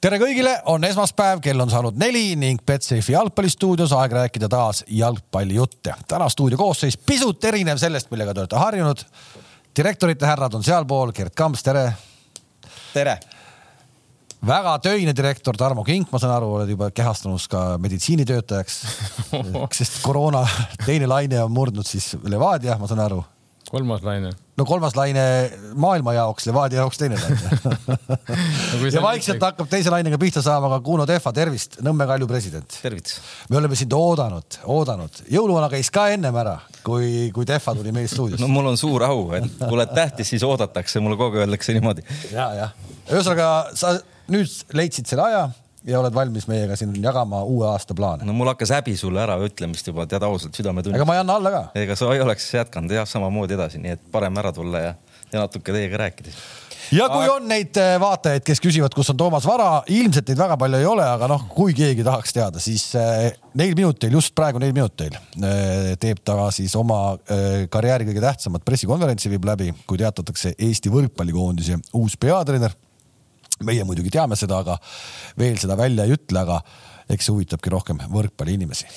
tere kõigile, on esmaspäev, kell on saanud neli ning Betsafe jalgpallistuudios aeg rääkida taas jalgpallijutte. täna stuudio koosseis pisut erinev sellest, millega te olete harjunud. direktorite härrad on sealpool, Gerd Kamps, tere. tere. väga töine direktor Tarmo Kink, ma saan aru, oled juba kehastunud ka meditsiinitöötajaks sest koroona teine laine on murdnud siis Levadia, ma saan aru kolmas laine. no kolmas laine maailma jaoks, Levadia jaoks teine laine no, ja vaikselt hakkab teise lainega pihta saama ka Kuno Tehva, tervist, Nõmme Kalju president. tervist. me oleme sind oodanud, oodanud. jõuluvana käis ka ennem ära, kui, kui Tehva tuli meil stuudiosse. no mul on suur au, et kui oled tähtis, siis oodatakse, mulle kogu aeg öeldakse niimoodi. ja, jah. ühesõnaga sa nüüd leidsid selle aja ja oled valmis meiega siin jagama uue aasta plaane. no mul hakkas häbi sulle ära ütlemist juba, tead ausalt, südametunnistus. ega ma ei anna alla ka. ega sa ei oleks jätkanud jah, samamoodi edasi, nii et parem ära tulla ja, ja natuke teiega rääkida ja kui on neid äh, vaatajaid, kes küsivad, kus on Toomas Vara, ilmselt neid väga palju ei ole, aga noh, kui keegi tahaks teada, siis äh, neil minutil, just praegu neil minutil äh, teeb ta siis oma karjääri kõige tähtsamat pressikonverentsi viib läbi, kui teatatakse Eesti võrkpallikoondise uus peatreener meie muidugi teame seda, aga veel seda välja ei ütle, aga eks see huvitabki rohkem võrkpalliinimesi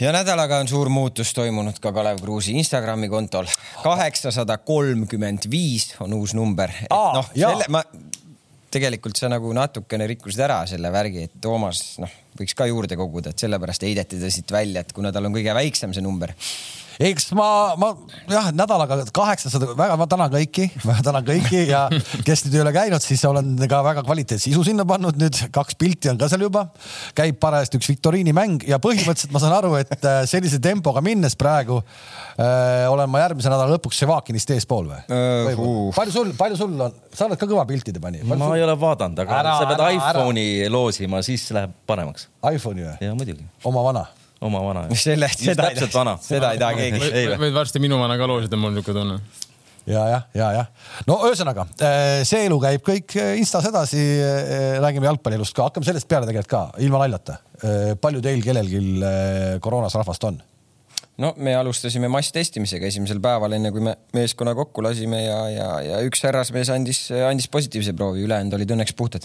ja nädalaga on suur muutus toimunud ka Kalev Kruusi Instagrami kontol. kaheksasada kolmkümmend viis on uus number. noh, selle ma tegelikult sa nagu natukene rikkusid ära selle värgi, et Toomas noh, võiks ka juurde koguda, et sellepärast heideti ta siit välja, et kuna tal on kõige väiksem see number eks ma, ma jah, nädalaga kaheksasada, väga, ma tänan kõiki, ma tänan kõiki ja kes nüüd ei ole käinud, siis olen ka väga kvaliteetse isu sinna pannud nüüd, kaks pilti on ka seal juba. käib parajasti üks viktoriinimäng ja põhimõtteliselt ma saan aru, et äh, sellise tempoga minnes praegu äh, olen ma järgmise nädala lõpuks Sevakinist eespool või uh,? Uh. palju sul, palju sul on, sa oled ka kõva piltide panija. ma sul... ei ole vaadanud, aga ära, sa pead iPhone'i loosima, siis läheb paremaks. iPhone'i või? ja muidugi. oma vana oma vana. selle, seda, täpselt vana. seda ei taha keegi. võid varsti minu vana ka loosida, mul on niisugune tunne ja, jah, ja, jah. no ühesõnaga, äh, see elu käib kõik äh, Instas edasi. Äh, räägime jalgpallielust ka, hakkame sellest peale tegelikult ka, ilma naljata. palju teil kellelgi koroonas rahvast on? no me alustasime masstestimisega esimesel päeval, enne kui me meeskonna kokku lasime ja, ja, ja üks härrasmees andis, andis positiivse proovi, ülejäänud olid õnneks puhtad.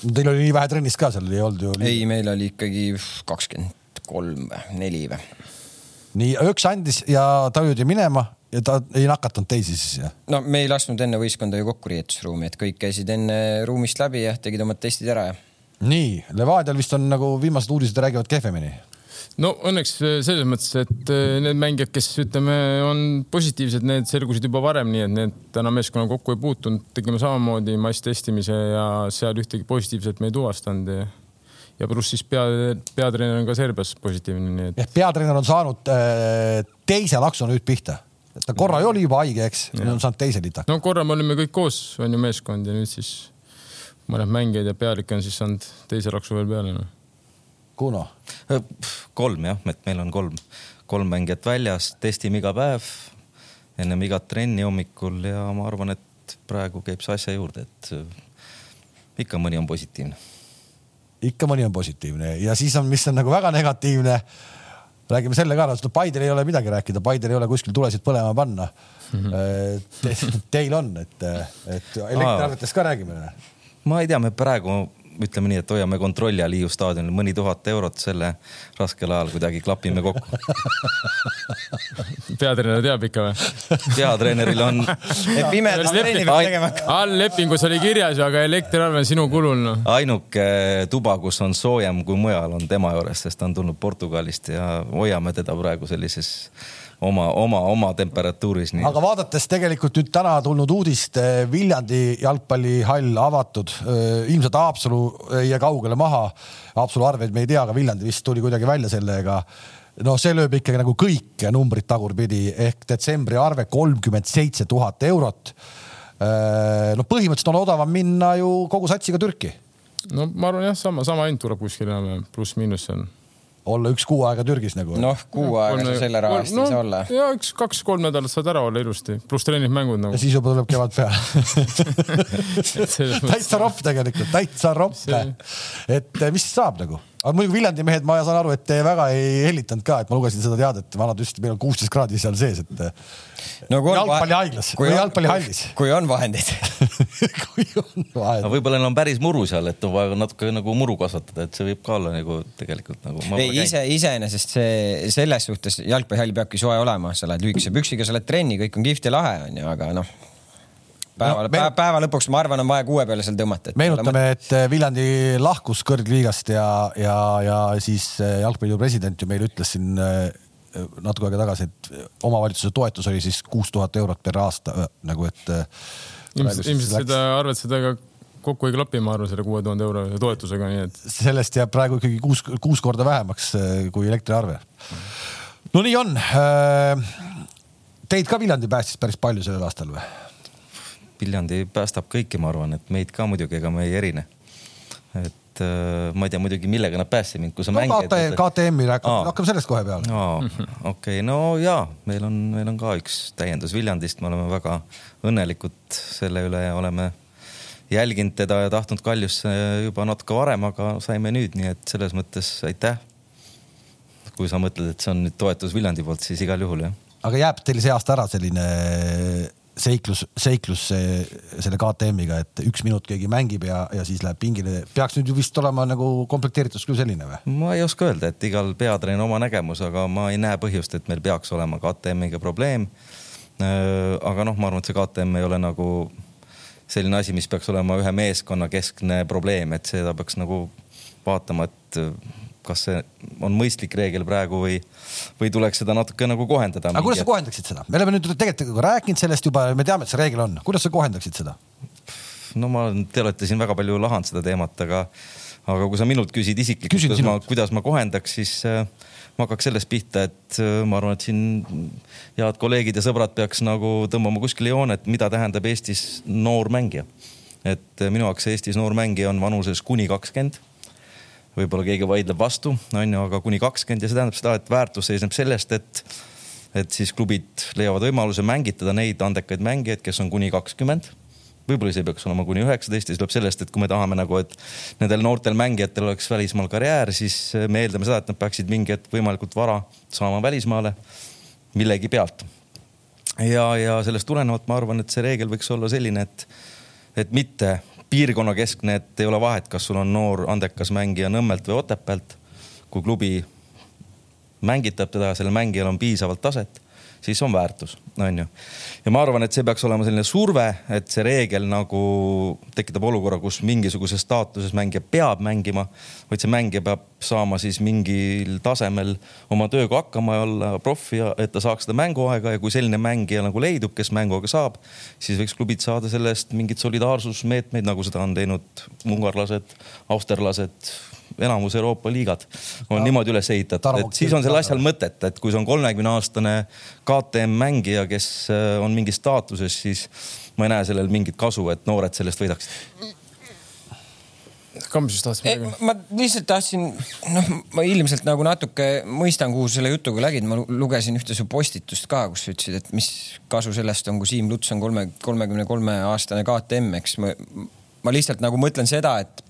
Teil oli nii vähe trennis ka seal ei olnud ju? ei, meil oli ikkagi kakskümmend kolm või neli või. nii üks andis ja ta jõudi minema ja ta ei nakatanud teisi siis jah? no me ei lasknud enne võistkonda ju kokku riietusruumi, et kõik käisid enne ruumist läbi ja tegid omad testid ära ja. nii, Levadial vist on nagu viimased uudised räägivad kehvemini no õnneks selles mõttes, et eh, need mängijad, kes ütleme, on positiivsed, need selgusid juba varem, nii et need täna meeskonna kokku ei puutunud, tegime samamoodi masstestimise ja seal ühtegi positiivset me ei tuvastanud ja pluss siis pea, peatreener on ka Serbias positiivne, nii et. peatreener on saanud äh, teise laksu nüüd pihta. ta korra ju oli juba haige, eks, nüüd on saanud teise litaka. no korra me olime kõik koos, on ju meeskond ja nüüd siis mõned mängijad ja pealik on siis saanud teise laksu veel peale no.. Kuno? Äh, kolm jah, et meil on kolm, kolm mängijat väljas, testime iga päev ennem igat trenni hommikul ja ma arvan, et praegu käib see asja juurde, et äh, ikka mõni on positiivne ikka mõni on positiivne ja siis on, mis on nagu väga negatiivne. räägime selle ka, no Paidel ei ole midagi rääkida, Paidel ei ole kuskil tulesid põlema panna mm. -hmm. Te, teil on, et, et elektriarvetest ka räägime. ma ei tea, me praegu ütleme nii, et hoiame kontrolli all Hiiu staadionil mõni tuhat eurot selle raskel ajal kuidagi klapime kokku peatreener teab ikka või? peatreeneril on pimedas trenni peab tegema hakkama. all lepingus oli kirjas ju, aga elektriarve on sinu kulul no.. ainuke tuba, kus on soojem kui mujal, on tema juures, sest ta on tulnud Portugalist ja hoiame teda praegu sellises oma, oma, oma temperatuuris. aga vaadates tegelikult nüüd täna tulnud uudist, eh, Viljandi jalgpallihall avatud, eh, ilmselt Haapsalu ei jää kaugele maha. Haapsalu arveid me ei tea, aga Viljandi vist tuli kuidagi välja sellega no see lööb ikkagi nagu kõik numbrid tagurpidi ehk detsembri arve kolmkümmend seitse tuhat eurot. Eh, noh, põhimõtteliselt on odavam minna ju kogu satsiga Türki. no ma arvan jah, sama, sama hind tuleb kuskil enam-vähem pluss-miinus on olla üks kuu aega Türgis nagu. noh, kuu aega sa selle raha eest no, ei saa olla. ja üks kaks-kolm nädalat saad ära olla ilusti, pluss trennid, mängud nagu. ja siis juba tuleb kevad peale täitsa ropp tegelikult, täitsa ropp. et mis saab nagu? Aga muidugi Viljandi mehed, ma saan aru, et te väga ei hellitanud ka, et ma lugesin seda teadet, vanad ütlesid, meil on kuusteist kraadi seal sees, et no, jalgpallihaiglas või jalgpallihallis. kui on vahendeid kui on vahendeid. võib-olla neil on päris muru seal, et on vaja natuke nagu muru kasvatada, et see võib ka olla nagu tegelikult nagu. ei, ise, iseenesest see selles suhtes jalgpallihall peabki soe olema, sa lähed lühikese püksiga, sa lähed trenni, kõik on kihvt ja lahe onju, aga noh päeva no,, päeva, päeva lõpuks ma arvan, on vaja kuue peale seal tõmmata. meenutame, et Viljandi lahkus kõrgliigast ja, ja, ja siis jalgpalliliidu president ju meile ütles siin natuke aega tagasi, et omavalitsuse toetus oli siis kuus tuhat eurot per aasta nagu, et. ilmselt, ilmselt seda arvet seda ka kokku ei klapi, ma arvan, selle kuue tuhande euro toetusega, nii et. sellest jääb praegu ikkagi kuus, kuus korda vähemaks kui elektriarve. no nii on. Teid ka Viljandi päästis päris palju sellel aastal või? Viljandi päästab kõiki, ma arvan, et meid ka muidugi, ega me ei erine. et äh, ma ei tea muidugi, millega nad päästsid mind, kui sa no, mängid. KTM-i rääkame, hakkame sellest kohe peale. okei no ja meil on, meil on ka üks täiendus Viljandist, me oleme väga õnnelikud selle üle ja oleme jälginud teda ja tahtnud Kaljusse juba natuke varem, aga saime nüüd, nii et selles mõttes aitäh. kui sa mõtled, et see on nüüd toetus Viljandi poolt, siis igal juhul jah. aga jääb teil see aasta ära selline seiklus, seiklus selle KTM-iga, et üks minut keegi mängib ja, ja siis läheb pingile. peaks nüüd ju vist olema nagu komplekteeritus küll selline või? ma ei oska öelda, et igal peatreeneril oma nägemus, aga ma ei näe põhjust, et meil peaks olema KTM-iga probleem. Äh, aga noh, ma arvan, et see KTM ei ole nagu selline asi, mis peaks olema ühe meeskonna keskne probleem, et seda peaks nagu vaatama, et kas see on mõistlik reegel praegu või, või tuleks seda natuke nagu kohendada. aga kuidas sa kohendaksid seda? me oleme nüüd tegelikult rääkinud sellest juba, me teame, et see reegel on, kuidas sa kohendaksid seda? no ma, te olete siin väga palju lahanud seda teemat, aga, aga kui sa minult küsid isiklikult, kuidas ma, kuidas ma kohendaks, siis äh, ma hakkaks sellest pihta, et äh, ma arvan, et siin head kolleegid ja sõbrad peaks nagu tõmbama kuskile joone, et mida tähendab Eestis noor mängija. et minu jaoks Eestis noor mängija on vanuses kuni kakskümmend võib-olla keegi vaidleb vastu, on ju, aga kuni kakskümmend ja see tähendab seda, et väärtus seisneb sellest, et, et siis klubid leiavad võimaluse mängitada neid andekaid mängijaid, kes on kuni kakskümmend võib-olla see peaks olema kuni üheksateist ja see tuleb sellest, et kui me tahame nagu, et nendel noortel mängijatel oleks välismaal karjäär, siis me eeldame seda, et nad peaksid mingi hetk võimalikult vara saama välismaale millegi pealt. ja, ja sellest tulenevalt ma arvan, et see reegel võiks olla selline, et, et mitte piirkonnakeskne, et ei ole vahet, kas sul on noor andekas mängija Nõmmelt või Otepäält. kui klubi mängitab teda sellel mängijal on piisavalt taset siis on väärtus, on ju. ja ma arvan, et see peaks olema selline surve, et see reegel nagu tekitab olukorra, kus mingisuguses staatuses mängija peab mängima, vaid see mängija peab saama siis mingil tasemel oma tööga hakkama ja olla profi, et ta saaks seda mänguaega ja kui selline mängija nagu leidub, kes mänguaega saab, siis võiks klubid saada selle eest mingeid solidaarsusmeetmeid, nagu seda on teinud ungarlased, austerlased enamus Euroopa liigad on niimoodi üles ehitatud, et siis on sellel asjal mõtet, et kui see on kolmekümne aastane KTM mängija, kes äh, on mingis staatuses, siis ma ei näe sellel mingit kasu, et noored sellest võidaksid. Kams just tahtis midagi? ma lihtsalt tahtsin, noh, ma ilmselt nagu natuke mõistan, kuhu selle jutuga lägid, ma lugesin ühte su postitust ka, kus sa ütlesid, et mis kasu sellest on, kui Siim Luts on kolme, kolmekümne kolme aastane KTM, eks ma, ma lihtsalt nagu mõtlen seda, et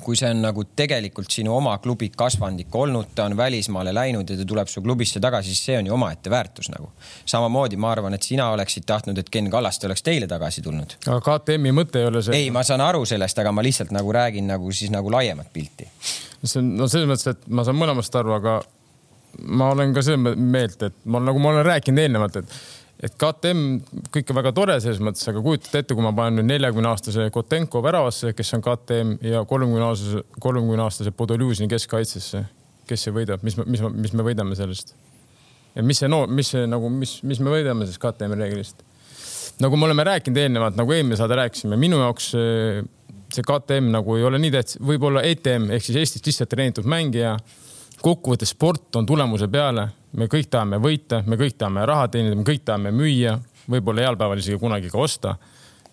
kui see on nagu tegelikult sinu oma klubi kasvandik olnud, ta on välismaale läinud ja ta tuleb su klubisse tagasi, siis see on ju omaette väärtus nagu. samamoodi ma arvan, et sina oleksid tahtnud, et Ken Kallaste oleks teile tagasi tulnud. aga KTM-i mõte ei ole see. ei, ma saan aru sellest, aga ma lihtsalt nagu räägin nagu siis nagu laiemat pilti. see on, no selles mõttes, et ma saan mõlemast aru, aga ma olen ka seda meelt, et ma nagu ma olen rääkinud eelnevalt, et et KTM kõik on väga tore selles mõttes, aga kujutate ette, kui ma panen nüüd neljakümne aastase Kotenko väravasse, kes on KTM ja kolmekümne aastase, kolmekümne aastase Podoljuzini keskkaitsesse, kes see võidab, mis, mis, mis me võidame sellest? ja mis see no, mis see nagu, mis, mis me võidame sellest KTM reeglist? nagu me oleme rääkinud eelnevalt, nagu eelmine saade rääkisime, minu jaoks see KTM nagu ei ole nii tähtis, võib-olla ETM ehk siis Eestis lihtsalt treenitud mängija. kokkuvõttes sport on tulemuse peale me kõik tahame võita, me kõik tahame raha teenida, me kõik tahame müüa, võib-olla heal päeval isegi kunagi ka osta.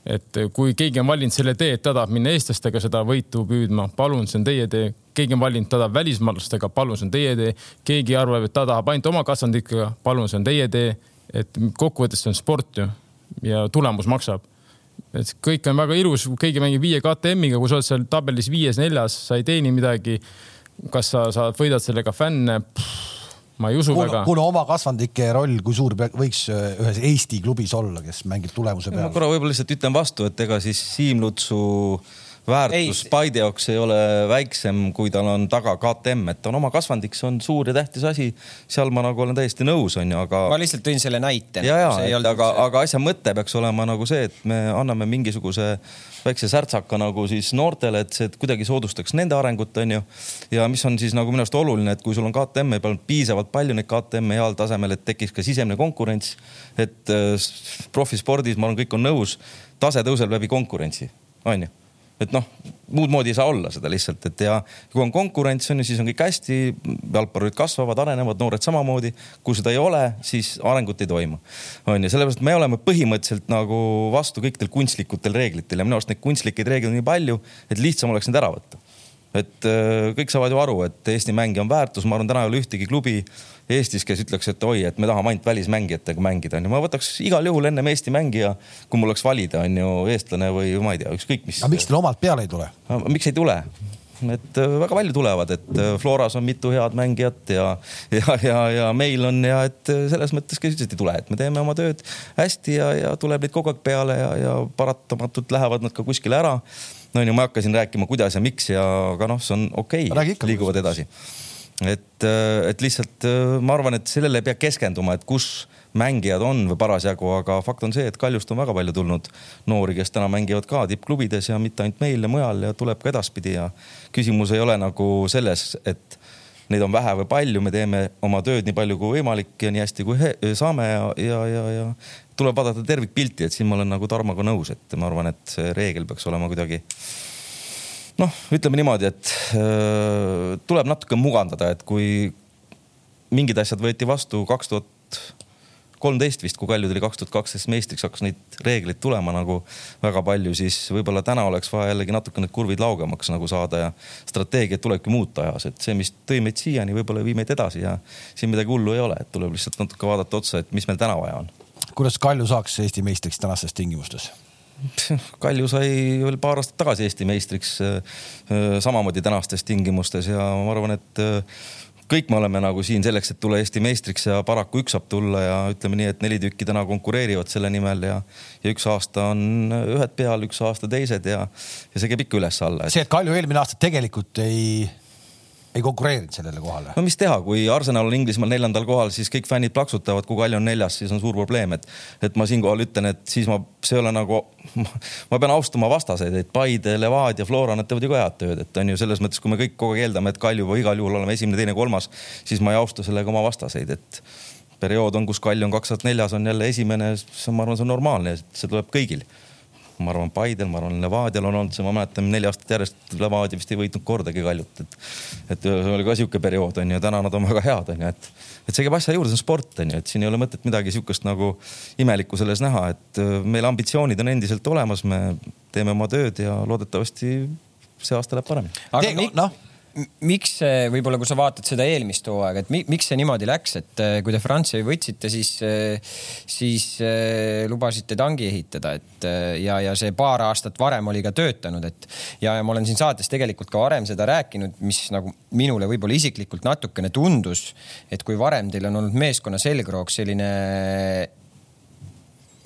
et kui keegi on valinud selle tee, et ta tahab minna eestlastega seda võitu püüdma, palun, see on teie tee. keegi on valinud, ta tahab välismaalastega, palun, see on teie tee. keegi arvab, et ta tahab ainult oma kasvandikega, palun, see on teie tee. et kokkuvõttes see on sport ju ja tulemus maksab et kõik on väga ilus, keegi mängib viie KTM-iga, kui sa oled seal tabelis viies-neljas, sa ei teeni midagi kas sa saad, võidad sellega fänne? Ma ei usu kuna, väga. kuna oma kasvandike roll, kui suur võiks äh, ühes Eesti klubis olla, kes mängib tulemuse peale? ma korra võib-olla lihtsalt ütlen vastu, et ega siis Siim Lutsu väärtus. Paide jaoks ei ole väiksem, kui tal on taga KTM, et on oma kasvandik, see on suur ja tähtis asi. seal ma nagu olen täiesti nõus, onju, aga. ma lihtsalt tõin selle näite. ja, ja, aga, aga asja mõte peaks olema nagu see, et me anname mingisuguse väikse särtsaka nagu siis noortele, et see kuidagi soodustaks nende arengut, onju. ja mis on siis nagu minu arust oluline, et kui sul on KTM-e peal piisavalt palju neid KTM-e heal tasemel, et tekiks ka sisemine konkurents. et äh, profispordis, ma arvan, kõik on nõus, tase tõuseb läbi konkurentsi, onju et noh, muud moodi ei saa olla seda lihtsalt, et ja kui on konkurents on ju, siis on kõik hästi, jalgpallurid kasvavad, arenevad, noored samamoodi. kui seda ei ole, siis arengut ei toimu. on ju, sellepärast me oleme põhimõtteliselt nagu vastu kõikidel kunstlikutel reeglitel ja minu arust neid kunstlikke reegleid on nii palju, et lihtsam oleks need ära võtta et äh, kõik saavad ju aru, et Eesti mängija on väärtus, ma arvan, täna ei ole ühtegi klubi Eestis, kes ütleks, et oi, et me tahame ainult välismängijatega mängida, onju. ma võtaks igal juhul ennem Eesti mängija, kui mul oleks valida, on ju, eestlane või ma ei tea, ükskõik mis. aga miks teil omalt peale ei tule? miks ei tule? et äh, väga palju tulevad, et äh, Floras on mitu head mängijat ja, ja, ja, ja meil on ja et selles mõttes ka üldiselt ei tule, et me teeme oma tööd hästi ja, ja tuleb neid kogu aeg peale ja, ja paratamatult lähevad nad ka kuskile ära no on ju, ma ei hakka siin rääkima, kuidas ja miks ja, aga noh, see on okei okay,, liiguvad edasi. Et, äh, et lihtsalt äh, ma arvan, et sellele ei pea keskenduma, et kus mängijad on või parasjagu, aga fakt on see, et Kaljust on väga palju tulnud noori, kes täna mängivad ka tippklubides ja mitte ainult meil ja mujal ja tuleb ka edaspidi ja küsimus ei ole nagu selles, et neid on vähe või palju, me teeme oma tööd nii palju kui võimalik ja nii hästi kui saame ja, ja, ja, ja tuleb vaadata tervikpilti, et siin ma olen nagu Tarmoga nõus, et ma arvan, et see reegel peaks olema kuidagi noh, ütleme niimoodi, et äh, tuleb natuke mugandada, et kui mingid asjad võeti vastu kaks tuhat kolmteist vist, kui Kalju tuli kaks tuhat kaksteist meistriks, hakkas neid reegleid tulema nagu väga palju, siis võib-olla täna oleks vaja jällegi natuke need kurvid laugemaks nagu saada ja strateegiat tulebki muuta ajas, et see, mis tõi meid siiani, võib-olla ei vii meid edasi ja siin midagi hullu ei ole, et tuleb lihtsalt natuke vaadata otsa, et mis meil täna vaja on kuidas Kalju saaks Eesti meistriks tänastes tingimustes? Kalju sai veel paar aastat tagasi Eesti meistriks äh, äh, samamoodi tänastes tingimustes ja ma arvan, et äh, kõik me oleme nagu siin selleks, et tulla Eesti meistriks ja paraku üks saab tulla ja ütleme nii, et neli tükki täna konkureerivad selle nimel ja, ja üks aasta on ühed peal, üks aasta teised ja, ja see käib ikka üles-alla et.... see, et Kalju eelmine aasta tegelikult ei ei konkureerinud sellele kohale. no mis teha, kui Arsenal on Inglismaal neljandal kohal, siis kõik fännid plaksutavad, kui Kalju on neljas, siis on suur probleem, et, et ma siinkohal ütlen, et siis ma, see ei ole nagu, ma pean austama vastaseid, et Paide, Levadia, Flora, nad teevad ju ka head tööd, et on ju selles mõttes, kui me kõik kogu aeg eeldame, et Kalju või igal juhul oleme esimene, teine, kolmas, siis ma ei austa sellega oma vastaseid, et periood on, kus Kalju on kaks tuhat neljas, on jälle esimene, ma arvan, see on normaalne, see tuleb kõigil ma arvan, Paidel, ma arvan, Levadial on olnud see, ma mäletan neli aastat järjest Levadia vist ei võitnud kordagi Kaljut, et. et oli ka sihuke periood on ju, täna nad on väga head on ju, et, et see käib asja juurde, see on sport on ju, et siin ei ole mõtet midagi sihukest nagu imelikku selles näha, et äh, meil ambitsioonid on endiselt olemas, me teeme oma tööd ja loodetavasti see aasta läheb paremini. aga noh miks see, võib-olla kui sa vaatad seda eelmist hooaega, et mi, miks see niimoodi läks, et äh, kui te Franzi võtsite, siis, äh, siis äh, lubasite tangi ehitada, et ja, ja see paar aastat varem oli ka töötanud, et ja, ja ma olen siin saates tegelikult ka varem seda rääkinud, mis nagu minule võib-olla isiklikult natukene tundus, et kui varem teil on olnud meeskonna selgroog selline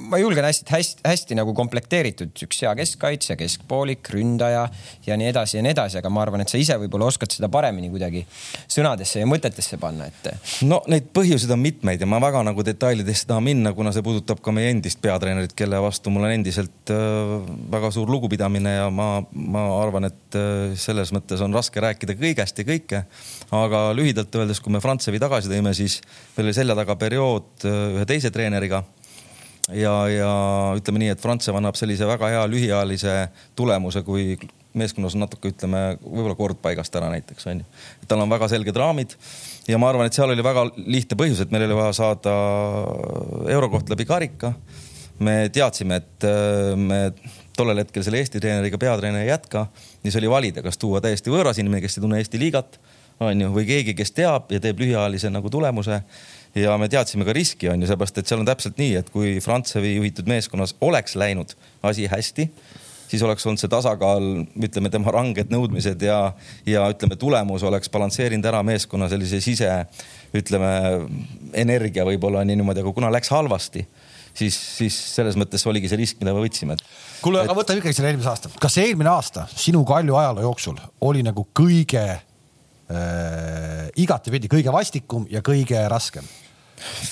ma julgen hästi, hästi, hästi nagu komplekteeritud, üks hea keskkaitsja, keskpoolik, ründaja ja nii edasi ja nii edasi, aga ma arvan, et sa ise võib-olla oskad seda paremini kuidagi sõnadesse ja mõtetesse panna, et. no neid põhjuseid on mitmeid ja ma väga nagu detailidesse taha minna, kuna see puudutab ka meie endist peatreenerit, kelle vastu mul on endiselt äh, väga suur lugupidamine ja ma, ma arvan, et äh, selles mõttes on raske rääkida kõigest ja kõike. aga lühidalt öeldes, kui me Frantsevi tagasi tõime, siis meil oli selja taga periood äh, ühe teise treeneriga ja, ja ütleme nii, et Frantsev annab sellise väga hea lühiajalise tulemuse, kui meeskonnas on natuke, ütleme, võib-olla kord paigast ära näiteks onju. tal on väga selged raamid ja ma arvan, et seal oli väga lihtne põhjus, et meil oli vaja saada eurokoht läbi karika. me teadsime, et äh, me tollel hetkel selle Eesti treeneriga peatreener ei jätka, siis oli valida, kas tuua täiesti võõras inimene, kes ei tunne Eesti liigat, onju, või keegi, kes teab ja teeb lühiajalise nagu tulemuse ja me teadsime ka riski, on ju, seepärast et seal on täpselt nii, et kui Frantsevi juhitud meeskonnas oleks läinud asi hästi, siis oleks olnud see tasakaal, ütleme tema ranged nõudmised ja, ja ütleme, tulemus oleks balansseerinud ära meeskonna sellise sise, ütleme energia võib-olla nii niimoodi, aga kuna läks halvasti siis, siis selles mõttes oligi see risk, mida me võtsime. kuule, aga võtame ikkagi selle eelmise aasta, kas eelmine aasta sinu Kalju ajaloo jooksul oli nagu kõige äh, igatepidi kõige vastikum ja kõige raskem?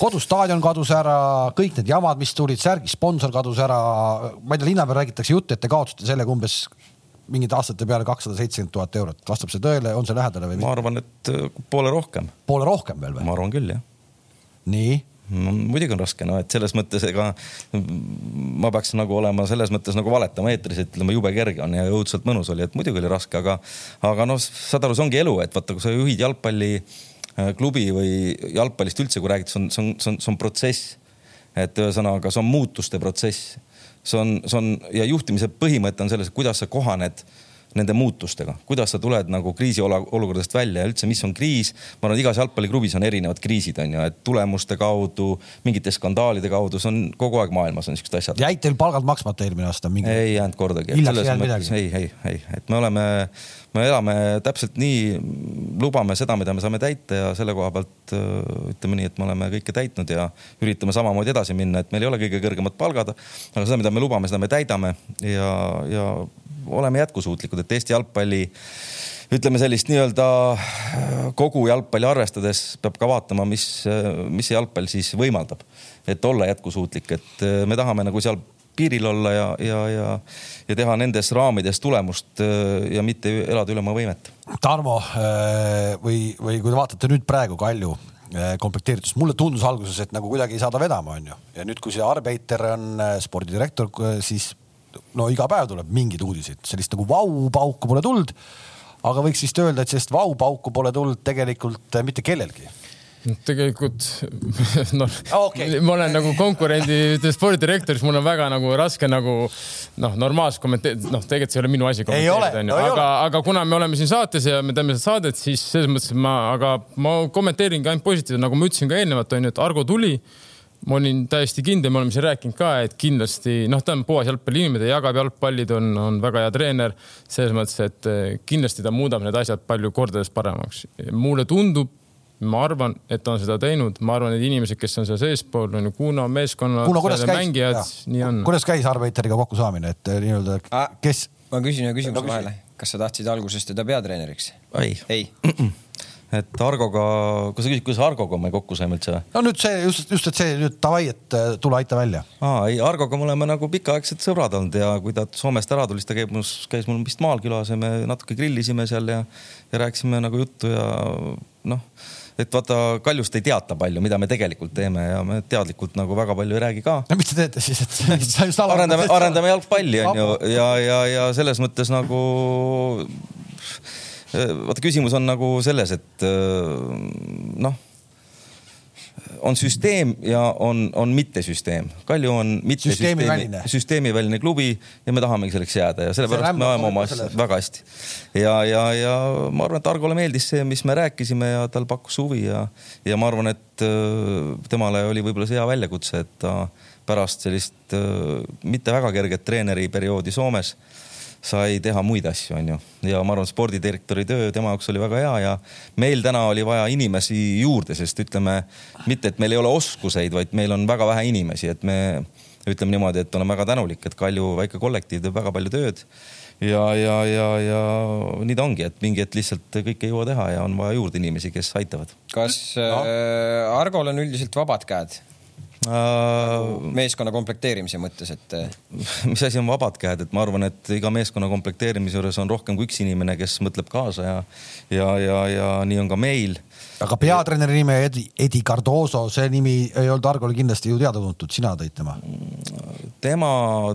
kodustaadion kadus ära, kõik need jamad, mis tulid, särgi sponsor kadus ära. ma ei tea, linna peal räägitakse juttu, et te kaotasite sellega umbes mingite aastate peale kakssada seitsekümmend tuhat eurot. vastab see tõele, on see lähedale või? ma arvan, et äh, poole rohkem. poole rohkem veel või? ma arvan küll, jah. nii no muidugi on raske, no et selles mõttes ega ma peaks nagu olema selles mõttes nagu valetama eetris, et ütleme jube kerge on ja õudselt mõnus oli, et muidugi oli raske, aga, aga noh, saad aru, see ongi elu, et vaata, kui sa juhid jalgpalli Äh, või jalgpallist üldse, kui räägid, see on, see on, see on, see on protsess. et ühesõnaga, see on muutuste protsess. see on, see on ja juhtimise põhimõte on selles, kuidas sa kohaned nende muutustega, kuidas sa tuled nagu kriisiolukordadest välja ja üldse, mis on kriis. ma arvan, igas jalgpalliklubis on erinevad kriisid, on ju, et tulemuste kaudu, mingite skandaalide kaudu, see on kogu aeg maailmas on siuksed asjad. jäid teil palgad maksmata eelmine aasta mingi? ei jäänud kordagi. ei, ei, ei, et me oleme me elame täpselt nii, lubame seda, mida me saame täita ja selle koha pealt ütleme nii, et me oleme kõike täitnud ja üritame samamoodi edasi minna, et meil ei ole kõige kõrgemad palgad. aga seda, mida me lubame, seda me täidame ja, ja oleme jätkusuutlikud, et Eesti jalgpalli ütleme sellist nii-öelda kogu jalgpalli arvestades peab ka vaatama, mis, mis see jalgpall siis võimaldab, et olla jätkusuutlik, et me tahame nagu seal piiril olla ja, ja, ja, ja teha nendes raamides tulemust äh, ja mitte elada üle oma võimet. Tarmo äh, või, või kui te vaatate nüüd praegu Kalju äh, komplekteeritust, mulle tundus alguses, et nagu kuidagi ei saada vedama, onju. ja nüüd, kui see Arbeiter on spordidirektor, siis no iga päev tuleb mingeid uudiseid, sellist nagu vau-pauku pole tulnud. aga võiks vist öelda, et sellist vau-pauku pole tulnud tegelikult mitte kellelgi tegelikult noh okay., ma olen nagu konkurendi spordidirektor, siis mul on väga nagu raske nagu noh, normaalselt kommenteerida, noh, tegelikult see ei ole minu asi kommenteerida, onju, aga, aga kuna me oleme siin saates ja me teeme seda saadet, siis selles mõttes ma, aga ma kommenteeringi ainult positiivselt, nagu ma ütlesin ka eelnevalt onju, et Argo tuli. Ma olin täiesti kindel, me oleme siin rääkinud ka, et kindlasti noh, ta on puhas jalgpalliinimene, jagab jalgpallid, on, on väga hea treener. Selles mõttes, et kindlasti ta muudab need asjad palju kordades paremaks. mulle tundub, ma arvan, et on seda teinud, ma arvan, et inimesed, kes on seal seespool, on ju Kuno meeskonna mängijad, nii on. kuidas käis Arbeiteriga kokkusaamine, et eh, nii-öelda, kes? ma küsin ühe küsimuse no, vahele, kas sa tahtsid alguses teda peatreeneriks? ei, ei. et Argoga, kas sa küsid, kuidas Argoga me kokku saime üldse või? no nüüd see just, just, et see nüüd davai, et eh, tule aita välja. aa ei, Argoga me oleme nagu pikaaegsed sõbrad olnud ja kui ta Soomest ära tuli, siis ta käib mul, käis mul vist maal külas ja me natuke grillisime seal ja, ja rääkisime nagu juttu ja noh et vaata Kaljust ei teata palju, mida me tegelikult teeme ja me teadlikult nagu väga palju ei räägi ka. no mis te teete siis, et sa just arendame, arendame jalgpalli on ju ja, ja, ja selles mõttes nagu vaata, küsimus on nagu selles, et noh on süsteem ja on, on mittesüsteem. Kalju on mitte süsteemiväline süsteemi klubi ja me tahamegi selleks jääda ja sellepärast me ajame oma asja väga hästi. ja, ja, ja ma arvan, et Argole meeldis see, mis me rääkisime ja tal pakkus huvi ja, ja ma arvan, et äh, temale oli võib-olla see hea väljakutse, et ta pärast sellist äh, mitte väga kerget treeneriperioodi Soomes sai teha muid asju, onju. ja ma arvan, spordidirektori töö tema jaoks oli väga hea ja meil täna oli vaja inimesi juurde, sest ütleme mitte, et meil ei ole oskuseid, vaid meil on väga vähe inimesi, et me ütleme niimoodi, et olen väga tänulik, et Kalju väike kollektiiv teeb väga palju tööd. ja, ja, ja, ja nii ta ongi, et mingi hetk lihtsalt kõike ei jõua teha ja on vaja juurde inimesi, kes aitavad. kas no. äh, Argol on üldiselt vabad käed? Nagu meeskonna komplekteerimise mõttes, et. mis asi on vabad käed, et ma arvan, et iga meeskonna komplekteerimise juures on rohkem kui üks inimene, kes mõtleb kaasa ja, ja, ja, ja nii on ka meil aga peatreeneri nimi Edi, Edi Cardoso, see nimi ei olnud Argole kindlasti ju teada-tuntud, sina tõid tema? tema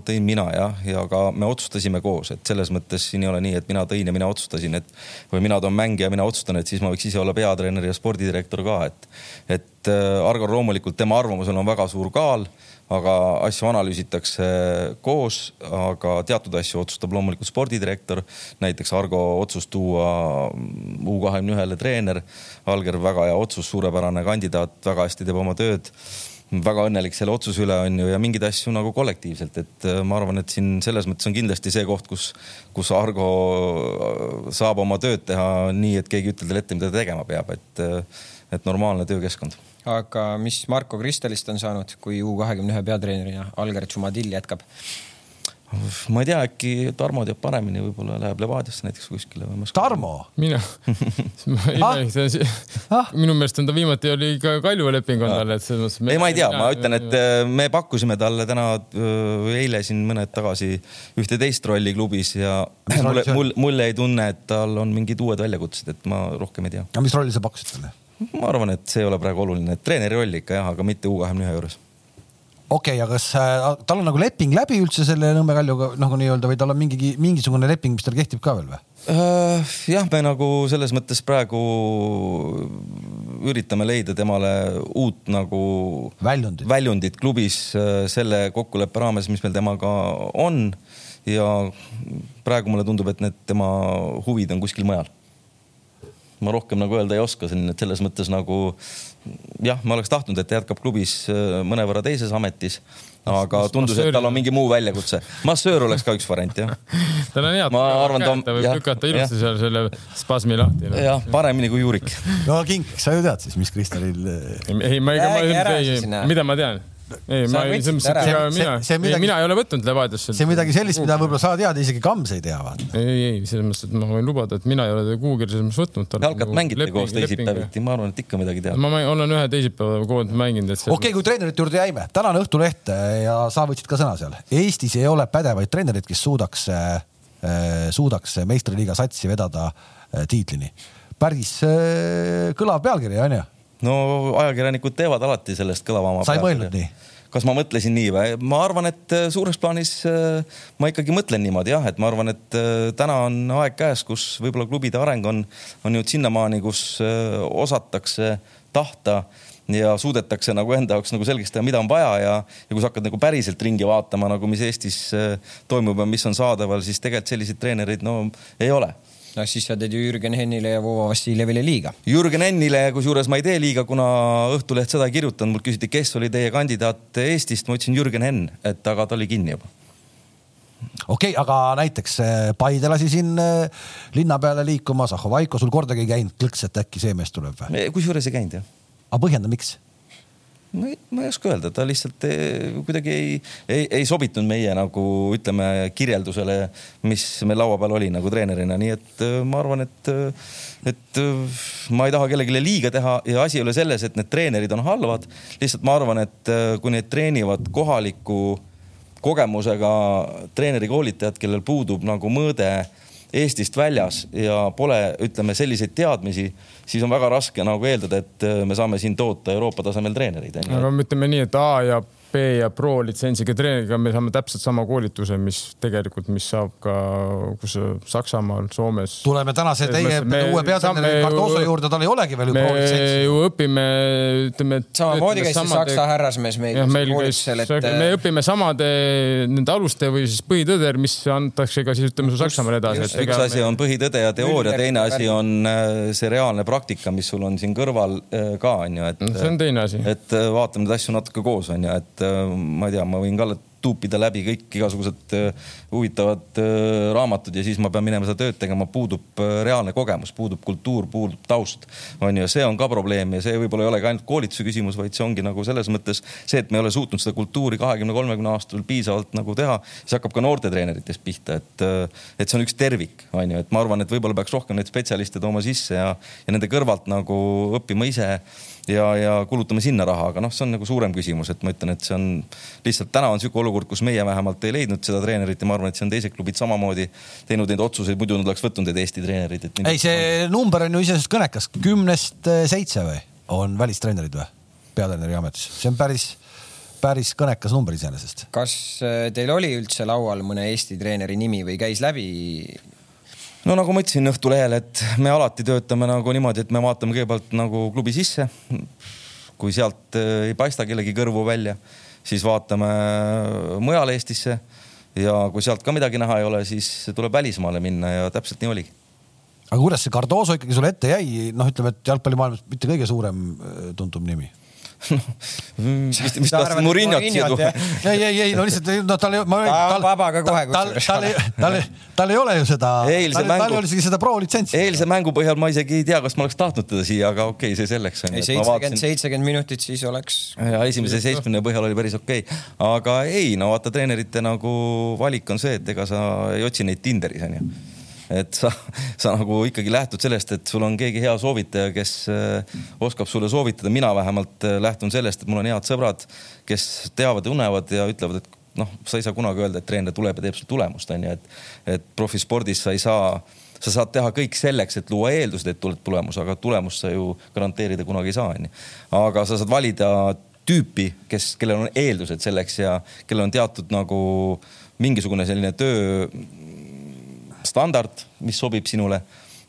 tõin mina jah, ja ka me otsustasime koos, et selles mõttes siin ei ole nii, et mina tõin ja mina otsustasin, et või mina toon mängija, mina otsustan, et siis ma võiks ise olla peatreener ja spordidirektor ka, et, et äh, Argol loomulikult tema arvamusel on väga suur kaal aga asju analüüsitakse koos, aga teatud asju otsustab loomulikult spordidirektor. näiteks Argo otsus tuua U kahekümne ühele treener, Alger väga hea otsus, suurepärane kandidaat, väga hästi teeb oma tööd väga õnnelik selle otsuse üle on ju ja mingeid asju nagu kollektiivselt, et äh, ma arvan, et siin selles mõttes on kindlasti see koht, kus, kus Argo äh, saab oma tööd teha nii, et keegi ei ütle talle ette, mida ta tegema peab, et, äh, et normaalne töökeskkond. Aga mis Marko Kristalist on saanud, kui U kahekümne ühe peatreenerina Alger Tšumadil jätkab? ma ei tea, äkki Tarmo teab paremini, võib-olla läheb Levadiasse näiteks kuskile või. Tarmo? mina imelistan ah?, minu meelest on ta viimati oli ka Kalju leping on tal, et selles mõttes. ei, ma ei tea, ma ütlen, et äh, me pakkusime talle täna, äh, eile siin mõned tagasi ühte teist rolli klubis ja mulle, mul, mulle ei tunne, et tal on mingid uued väljakutsed, et ma rohkem ei tea. aga mis rolli sa pakkusid talle? Ma arvan, et see ei ole praegu oluline, treeneri roll ikka jah, aga mitte U kahekümne ühe juures okei okay,, aga kas äh, tal on nagu leping läbi üldse selle Nõmme Kaljuga nagu nii-öelda või tal on mingi, mingisugune leping, mis tal kehtib ka veel või? Äh, jah, me nagu selles mõttes praegu üritame leida temale uut nagu väljundit, väljundit klubis äh, selle kokkuleppe raames, mis meil temaga on. ja praegu mulle tundub, et need tema huvid on kuskil mujal ma rohkem nagu öelda ei oska, selline, et selles mõttes nagu jah, ma oleks tahtnud, et ta jätkab klubis äh, mõnevõrra teises ametis, aga tundus, et tal on mingi muu väljakutse. massöör oleks ka üks variant jah. tal on hea, ta võib lükata ilusti seal selle spasmi lahti no.. jah, paremini kui Jurik. no Kink, sa ju tead siis, mis Kristalil. ei, ma ei, mida ma tean ei, ma ei, mõttes, et mina, midagi... mina ei ole võtnud Levadiasse. see on midagi sellist, mida võib-olla sa tead, isegi Kams ei tea, vaata. ei, ei, selles mõttes, et ma võin lubada, et mina ei ole kuhugi selles mõttes võtnud. jalkat nagu mängite koos teisipäeviti, ma arvan, et ikka midagi tead. ma olen ühe teisipäeva koos mänginud, et. okei okay,, kui treenerite juurde jäime, tänane Õhtuleht ja sa võtsid ka sõna seal. Eestis ei ole pädevaid treenereid, kes suudaks äh,, suudaks meistriliiga satsi vedada äh, tiitlini. päris äh, kõlav pealkiri, onju no ajakirjanikud teevad alati sellest kõlavama. sa ei mõelnud nii? kas ma mõtlesin nii või? ma arvan, et äh, suures plaanis äh, ma ikkagi mõtlen niimoodi jah, et ma arvan, et äh, täna on aeg käes, kus võib-olla klubide areng on, on jõudnud sinnamaani, kus osatakse tahta ja suudetakse nagu enda jaoks nagu selgeks teha, mida on vaja ja, ja kui sa hakkad nagu päriselt ringi vaatama nagu, mis Eestis toimub ja mis on saadaval, siis tegelikult selliseid treenereid no ei ole no siis sa teed ju Jürgen Hennile ja Vova Vassiljevile liiga. Jürgen Hennile, kusjuures ma ei tee liiga, kuna Õhtuleht seda ei kirjutanud, mult küsiti, kes oli teie kandidaat Eestist, ma ütlesin Jürgen Henn, et aga ta oli kinni juba okei okay,, aga näiteks eh, Paide lasi siin eh, linna peale liikuma, Zahhovaiko, sul kordagi ei käinud klõks, et äkki see mees tuleb või? kusjuures ei käinud jah. aga põhjenda, miks? Ma ei, ma ei oska öelda, ta lihtsalt ei, kuidagi ei, ei, ei sobitunud meie nagu ütleme kirjeldusele, mis meil laua peal oli nagu treenerina, nii et äh, ma arvan, et, äh, et ma ei taha kellelegi liiga teha ja asi ei ole selles, et need treenerid on halvad. lihtsalt ma arvan, et kui neid treenivad kohaliku kogemusega treenerikoolitajad, kellel puudub nagu mõõde Eestist väljas ja pole, ütleme selliseid teadmisi siis on väga raske nagu eeldada, et me saame siin toota Euroopa tasemel treenereid. aga ütleme nii, et A ja B ja Pro litsentsiga treeneriga me saame täpselt sama koolituse, mis tegelikult, mis saab ka kus Saksamaal, Soomes. tuleme tänase teie me, uue peatreeneri Cardoso juurde, tal ei olegi veel ju Pro litsentsi. ju õpime, ütleme. samamoodi käis see Saksa härrasmees meil. meil käis, et... me õpime samade nende aluste või siis põhitõder, mis antakse ka siis ütleme Saksamaal edasi. üks asi on põhitõde ja teooria, teine asi on äh, see reaalne praktika, mis sul on siin kõrval äh, ka on ju, et. see on teine asi. et äh, vaatame neid asju natuke koos on ju, et ma ei tea, ma võin ka tuupida läbi kõik igasugused äh, huvitavad äh, raamatud ja siis ma pean minema seda tööd tegema, puudub reaalne kogemus, puudub kultuur, puudub taust. on ju, see on ka probleem ja see võib-olla ei olegi ainult koolituse küsimus, vaid see ongi nagu selles mõttes see, et me ei ole suutnud seda kultuuri kahekümne, kolmekümne aastasel piisavalt nagu teha. see hakkab ka noortetreeneritest pihta, et, et see on üks tervik, on ju, et ma arvan, et võib-olla peaks rohkem neid spetsialiste tooma sisse ja, ja nende kõrvalt nagu õppima ise ja, ja kulutame sinna raha, aga noh, see on nagu suurem küsimus, et ma ütlen, et see on lihtsalt täna on sihuke olukord, kus meie vähemalt ei leidnud seda treenerit ja ma arvan, et see on teised klubid samamoodi teinud neid otsuseid, muidu nad oleks võtnud need Eesti treenerid. ei, see number on ju iseenesest kõnekas, kümnest eh, seitse või on välistreenerid või peatreeneri ametis, see on päris päris kõnekas number iseenesest. kas eh, teil oli üldse laual mõne Eesti treeneri nimi või käis läbi no nagu ma ütlesin Õhtulehele, et me alati töötame nagu niimoodi, et me vaatame kõigepealt nagu klubi sisse. kui sealt äh, ei paista kellegi kõrvu välja, siis vaatame mujale Eestisse. ja kui sealt ka midagi näha ei ole, siis tuleb välismaale minna ja täpselt nii oligi. aga kuidas see Cardoso ikkagi sulle ette jäi, noh, ütleme, et jalgpallimaailmas mitte kõige suurem äh, tuntum nimi mis, mis tahtsid Murinot siia tuua? ei, ei, ei no lihtsalt no tal ei, ma tal, vabaga kohe tal, tal, tal, tal ei ole ju seda, tal, tal ei ole isegi seda pro litsentsi. eilse mängu põhjal ma isegi ei tea, kas ma oleks tahtnud teda siia, aga okei okay,, see selleks on. seitsekümmend, seitsekümmend minutit siis oleks. ja esimese seitsmekümne põhjal oli päris okei okay., aga ei, no vaata treenerite nagu valik on see, et ega sa ei otsi neid Tinderis onju et sa, sa nagu ikkagi lähtud sellest, et sul on keegi hea soovitaja, kes äh, oskab sulle soovitada. mina vähemalt äh, lähtun sellest, et mul on head sõbrad, kes teavad ja tunnevad ja ütlevad, et noh, sa ei saa kunagi öelda, et treener tuleb ja teeb sul tulemust, onju, et, et profispordis sa ei saa sa saad teha kõik selleks, et luua eeldused, et tuleb tulemus, aga tulemust sa ju garanteerida kunagi ei saa, onju. aga sa saad valida tüüpi, kes, kellel on eeldused selleks ja kellel on teatud nagu mingisugune selline töö standard, mis sobib sinule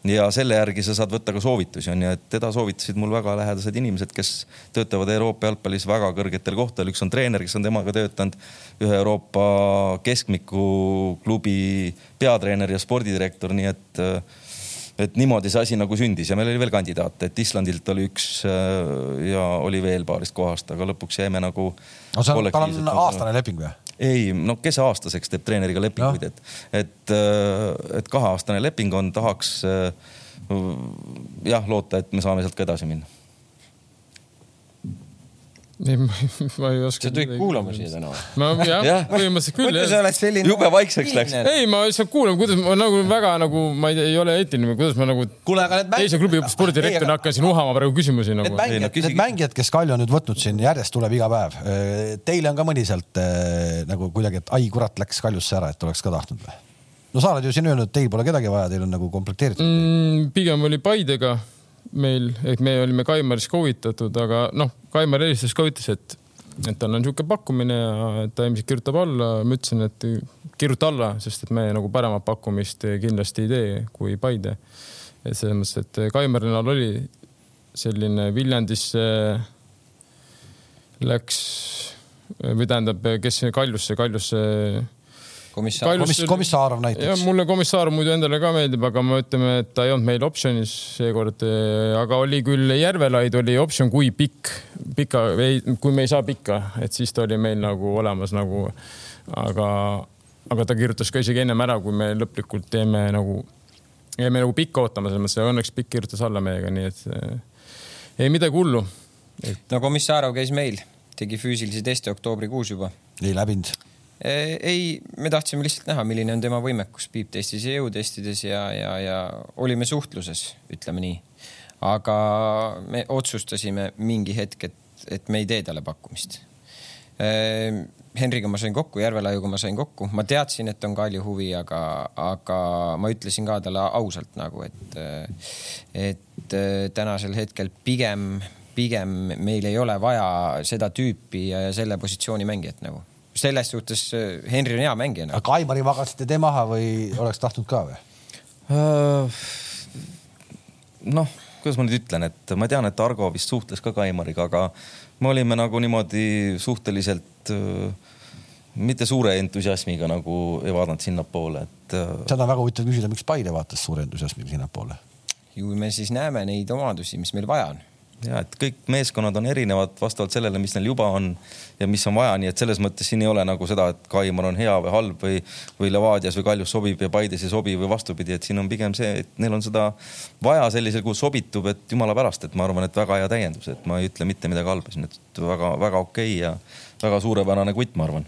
ja selle järgi sa saad võtta ka soovitusi, onju, et teda soovitasid mul väga lähedased inimesed, kes töötavad Euroopa jalgpallis väga kõrgetel kohtadel. üks on treener, kes on temaga töötanud, ühe Euroopa keskmiku klubi peatreener ja spordidirektor, nii et et niimoodi see asi nagu sündis ja meil oli veel kandidaate, et Islandilt oli üks ja oli veel paarist kohast, aga lõpuks jäime nagu. no see on, tal on aastane leping või? Ei, no kes aastaseks teeb treeneriga lepinguid, et, et, äh, et kaheaastane leping on, tahaks äh, jah loota, et me saame sealt ka edasi minna ei, ma ei oska. sa tulid kuulama siia täna või? ma jah ja., põhimõtteliselt küll. mõtle, sa oled selline. jube vaikseks läks. ei, ma lihtsalt kuulan, kuidas ma nagu väga nagu, ma ei, ei ole eetiline, kuidas ma nagu. kuule, aga need mängijad. teise klubi spordidirektorina hakkan siin uhama praegu küsimusi nagu. Need mängijad, need mängijad, kes Kalju on nüüd võtnud siin järjest tuleb iga päev. Teile on ka mõni sealt nagu kuidagi, et ai kurat, läks Kaljusse ära, et oleks ka tahtnud või? no sa oled ju siin öelnud, et teil pole kedagi vaja, teil on nagu komplekteeritud mm,. pigem oli Paidega meil, ehk me olime Kaimaris koovitatud, aga noh, Kaimar helistas ka, ütles, et et tal on niisugune pakkumine ja ta ilmselt kirjutab alla. ma ütlesin, et kirjuta alla, sest et me nagu paremat pakkumist kindlasti ei tee kui Paide. et selles mõttes, et Kaimarinal oli selline Viljandisse läks või tähendab, kes Kaljusse, Kaljusse komissar, komiss, Komissarov näiteks. mulle Komissarov muidu endale ka meeldib, aga me ütleme, et ta ei olnud meil optsionis seekord, aga oli küll Järvelaid oli optsioon, kui pikk, pika, kui me ei saa pikka, et siis ta oli meil nagu olemas nagu, aga, aga ta kirjutas ka isegi ennem ära, kui me lõplikult teeme nagu, jäime nagu pikka ootama, selles mõttes, õnneks pikk kirjutas alla meiega, nii et ei midagi hullu et.... no Komissarov käis meil, tegi füüsilisi teste oktoobrikuus juba. ei läbinud ei, me tahtsime lihtsalt näha, milline on tema võimekus piiptestis ja jõutestides ja, ja, ja olime suhtluses, ütleme nii. aga me otsustasime mingi hetk, et, et me ei tee talle pakkumist. Henriga ma sain kokku, Järvelaiuga ma sain kokku, ma teadsin, et on Kalju huvi, aga, aga ma ütlesin ka talle ausalt nagu, et, et tänasel hetkel pigem, pigem meil ei ole vaja seda tüüpi ja selle positsiooni mängijat nagu selles suhtes äh, Henri on hea mängija. aga Aimari magasite te maha või oleks tahtnud ka või? Äh, noh, kuidas ma nüüd ütlen, et ma tean, et Argo vist suhtles ka Kaimariga, aga me olime nagu niimoodi suhteliselt äh, mitte suure entusiasmiga nagu ei vaadanud sinnapoole, et. seda on väga huvitav küsida, miks Paide vaatas suure entusiasmiga sinnapoole? ju me siis näeme neid omadusi, mis meil vaja on ja et kõik meeskonnad on erinevad vastavalt sellele, mis neil juba on ja mis on vaja, nii et selles mõttes siin ei ole nagu seda, et Kaimar on hea või halb või, või Levadias või Kaljus sobib ja Paides ei sobi või vastupidi, et siin on pigem see, et neil on seda vaja sellisel kujul sobitub, et jumala pärast, et ma arvan, et väga hea täiendus, et ma ei ütle mitte midagi halba siin, et väga-väga okei okay ja väga suurepärane kutt, ma arvan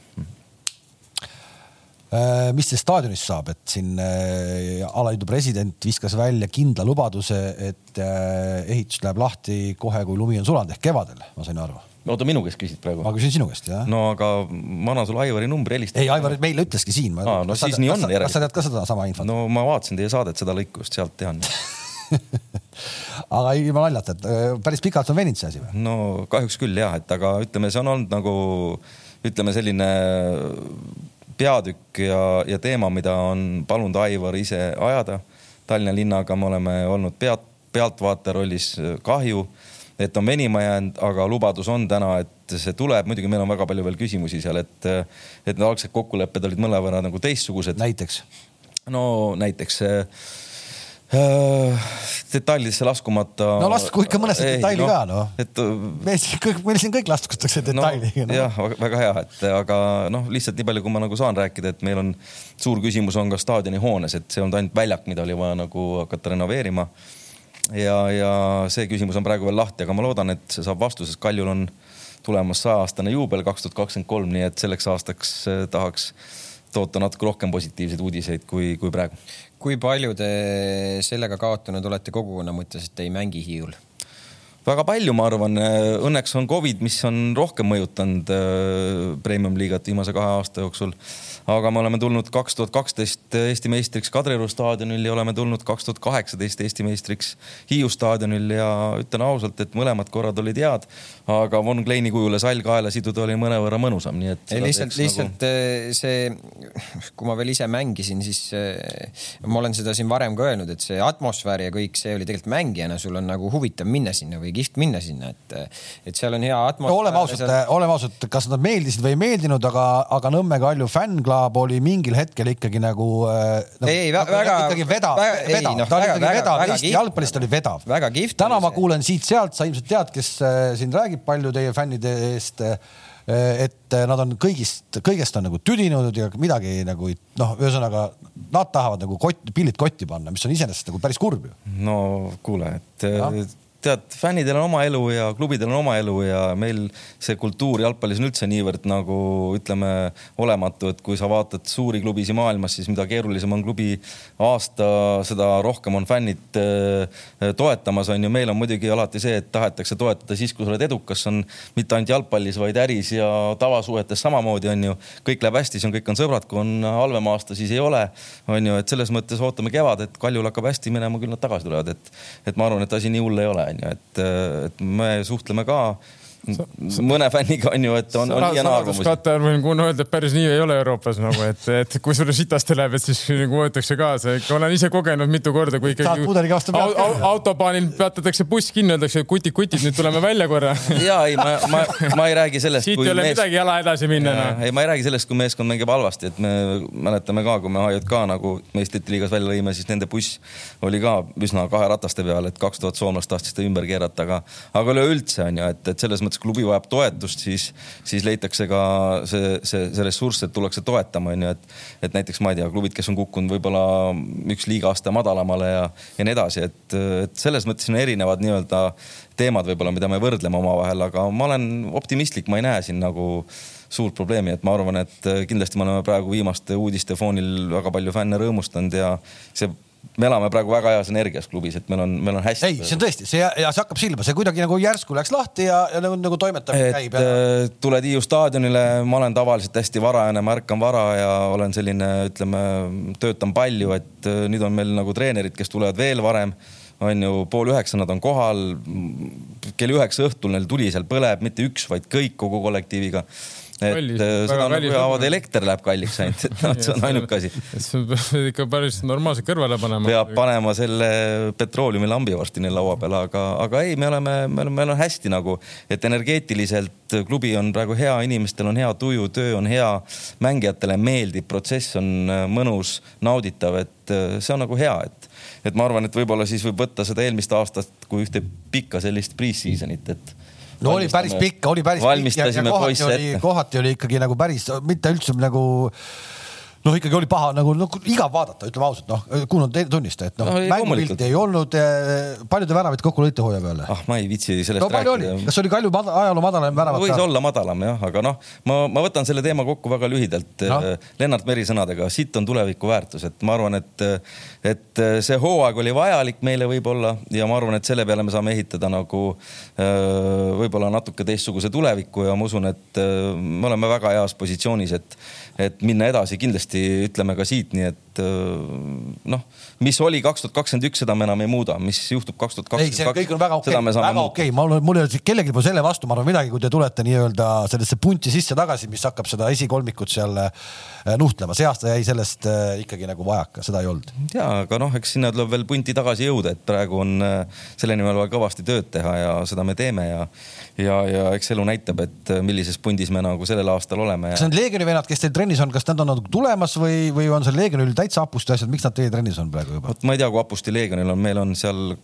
mis sellest staadionist saab, et siin äh, alaliidu president viskas välja kindla lubaduse, et äh, ehitus läheb lahti kohe, kui lumi on sulanud ehk kevadel, ma sain aru. oota, minu käest küsid praegu? ma küsin sinu käest, jah. no aga ma annan sulle Aivari numbri, helista. ei, Aivar meile ütleski siin. aa, no siis nii on järelikult. kas sa tead ka sedasama infot? no ma vaatasin teie saadet, seda lõiku just sealt tean aga ilma naljata, et päris pikalt on veninud see asi või? no kahjuks küll jah, et aga ütleme, see on olnud nagu ütleme, selline peatükk ja, ja teema, mida on palunud Aivar ise ajada. Tallinna linnaga me oleme olnud pealt, pealtvaataja rollis kahju, et on venima jäänud, aga lubadus on täna, et see tuleb. muidugi meil on väga palju veel küsimusi seal, et, et need algsed kokkulepped olid mõnevõrra nagu teistsugused. näiteks? no näiteks äh, detailidesse laskumata. no lasku ikka mõnesse detaili no, ka noh. et. meil siin kõik, meil siin kõik laskutakse detaili no,. jah, väga hea, et aga noh, lihtsalt nii palju, kui ma nagu saan rääkida, et meil on suur küsimus on ka staadioni hoones, et see olnud ainult väljak, mida oli vaja nagu hakata renoveerima. ja, ja see küsimus on praegu veel lahti, aga ma loodan, et see saab vastuse, sest Kaljul on tulemas saja-aastane juubel kaks tuhat kakskümmend kolm, nii et selleks aastaks eh, tahaks toota natuke rohkem positiivseid uudiseid kui, kui praegu kui palju te sellega kaotanud olete kogukonna mõttes, et ei mängi Hiiul? väga palju, ma arvan. Õnneks on Covid, mis on rohkem mõjutanud äh, premium-liigat viimase kahe aasta jooksul aga me oleme tulnud kaks tuhat kaksteist Eesti meistriks Kadrioru staadionil ja oleme tulnud kaks tuhat kaheksateist Eesti meistriks Hiiu staadionil ja ütlen ausalt, et mõlemad korrad olid head, aga Von Kleini kujule sall kaela siduda oli mõnevõrra mõnusam, nii et. lihtsalt, lihtsalt nagu... Eh, see, kui ma veel ise mängisin, siis eh, ma olen seda siin varem ka öelnud, et see atmosfäär ja kõik see oli tegelikult mängijana, sul on nagu huvitav minna sinna või kihvt minna sinna, et, et seal on hea atmosfäär no,. oleme ausad seal..., oleme ausad, kas nad meeldisid või ei meeldinud, aga, aga Nõmme Kalju fännklass Saab oli mingil hetkel ikkagi nagu äh, nagu,. ei, väga, väga. ikkagi vedav, vedav, no, ta oli ikkagi vedav, Eesti jalgpallist oli vedav. täna ma kuulen siit-sealt, sa ilmselt tead, kes äh, siin räägib palju teie fännide eest äh, et nad on kõigist, kõigest on nagu tüdinud ja midagi nagu noh, ühesõnaga nad tahavad nagu kott, pillid kotti panna, mis on iseenesest nagu päris kurb ju. no kuule, et ja tead, fännidel on oma elu ja klubidel on oma elu ja meil see kultuur jalgpallis on üldse niivõrd nagu ütleme olematu, et kui sa vaatad suuri klubisid maailmas, siis mida keerulisem on klubi aasta, seda rohkem on fännid äh, toetamas, on ju. meil on muidugi alati see, et tahetakse toetada siis, kui sa oled edukas, on mitte ainult jalgpallis, vaid äris ja tavasuhetes samamoodi on ju. kõik läheb hästi, siis on, kõik on sõbrad, kui on halvem aasta, siis ei ole, on ju, et selles mõttes ootame kevadet, Kaljul hakkab hästi minema, küll nad tagasi tulevad, et, et ma arvan, et asi nii hull ei ole onju, et, et me suhtleme ka mõne fänniga on ju, et on, on nii arvamusi. Katar võin kuna öelda, et päris nii ei ole Euroopas nagu, et, et kui sulle sitasti läheb, et siis nagu võetakse kaasa. olen ise kogenud mitu korda, kui ikkagi au, autobaanil peatatakse buss kinni, öeldakse kutid, kutid, nüüd tuleme välja korra. ja ei, ma, ma, ma ei räägi sellest. siit ei ole mees... midagi jala edasi minna no.. ei, ma ei räägi sellest, kui meeskond mängib halvasti, et me mäletame ka, kui me HJK nagu meistrite liigas välja lõime, siis nende buss oli ka üsna kahe rataste peal, et kaks tuhat soomlast tahtsid seda ümber keerata, aga, aga üleüldse on ju, et, et selles mõttes klubi vajab toetust, siis, siis leitakse ka see, see, see ressurss, et tullakse toetama, onju, et, et näiteks ma ei tea, klubid, kes on kukkunud võib-olla üks liiga-aste madalamale ja, ja nii edasi, et, et selles mõttes on erinevad nii-öelda teemad võib-olla, mida me võrdleme omavahel, aga ma olen optimistlik, ma ei näe siin nagu suurt probleemi, et ma arvan, et kindlasti me oleme praegu viimaste uudiste foonil väga palju fänne rõõmustanud ja see me elame praegu väga heas energias klubis, et meil on, meil on hästi. ei, see on tõesti, see ja see hakkab silma, see kuidagi nagu järsku läks lahti ja, ja nagu, nagu toimetamine käib ja.... Äh, tuled Hiiu staadionile, ma olen tavaliselt hästi varajane, ma ärkan vara ja olen selline, ütleme, töötan palju, et äh, nüüd on meil nagu treenerid, kes tulevad veel varem on ju, pool üheksa nad on kohal. kell üheksa õhtul neil tuli seal põleb, mitte üks, vaid kõik kogu kollektiiviga et äh, seda on nagu hea, elekter läheb kalliks ainult, et noh, see on ainuke asi. peab ikka päris normaalselt kõrvale panema. peab panema selle petrooleumilambi varsti neil laua peale, aga, aga ei, me oleme, me oleme, meil on hästi nagu, et energeetiliselt klubi on praegu hea, inimestel on hea tuju, töö on hea, mängijatele meeldib, protsess on äh, mõnus, nauditav, et äh, see on nagu hea, et, et ma arvan, et võib-olla siis võib võtta seda eelmist aastat kui ühte pikka sellist pre-season'it, et no oli päris pikk, oli päris pikk. Ja, ja kohati oli, kohati oli ikkagi nagu päris, mitte üldse nagu noh, ikkagi oli paha nagu no, igav vaadata, ütleme ausalt, noh, kuulnud tunnista, et noh no, mängupilti ei olnud. Eh, palju te väravaid kokku lõite hooaja peale? ah, ma ei viitsi sellest no, rääkida. kas oli Kalju mada, ajaloo madalaim väravat? võis olla madalam jah, aga noh, ma, ma võtan selle teema kokku väga lühidalt no.. Lennart Meri sõnadega, sitt on tuleviku väärtus, et ma arvan, et, et see hooaeg oli vajalik meile võib-olla ja ma arvan, et selle peale me saame ehitada nagu võib-olla natuke teistsuguse tuleviku ja ma usun, et me oleme väga heas positsioonis, et et minna edasi kindlasti ütleme ka siit, nii et äh, noh, mis oli kaks tuhat kakskümmend üks, seda me enam ei muuda, mis juhtub kaks tuhat kakskümmend kaks. kõik on väga okei okay,, väga okei okay., mul, mul ei ole kellelgi pole selle vastu, ma arvan midagi, kui te tulete nii-öelda sellesse punti sisse tagasi, mis hakkab seda esikolmikut seal äh, nuhtlema, see aasta jäi sellest äh, ikkagi nagu vajaka, seda ei olnud. ja, aga noh, eks sinna tuleb veel punti tagasi jõuda, et praegu on selle nimel vaja kõvasti tööd teha ja seda me teeme ja ja, ja eks elu näitab, et millises pundis me nagu sellel aastal oleme ja.... kas need Leegioni vennad, kes teil trennis on, kas nad on nagu tulemas või, või on seal Leegionil täitsa hapusti asjad, miks nad teie trennis on praegu juba? vot ma ei tea, kui hapusti Leegionil on, meil on seal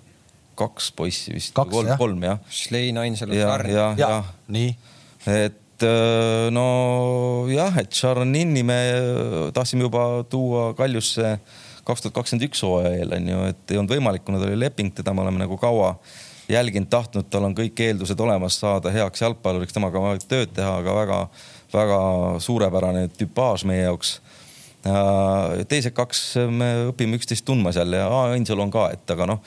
kaks poissi vist. Kolm, kolm jah. Schlein, Ainsalu, ja, Karl. ja, ja, ja nii, et äh, no jah, et Šarnini me tahtsime juba tuua Kaljusse kaks tuhat kakskümmend üks hooaja eel onju, et ei olnud võimalik, kuna tal oli leping, teda me oleme nagu kaua jälginud, tahtnud, tal on kõik eeldused olemas saada heaks jalgpalluriks, temaga on vaja tööd teha, aga väga-väga suurepärane tüpaaž meie jaoks teised kaks me õpime üksteist tundma seal ja Ainsalu on ka, et aga noh,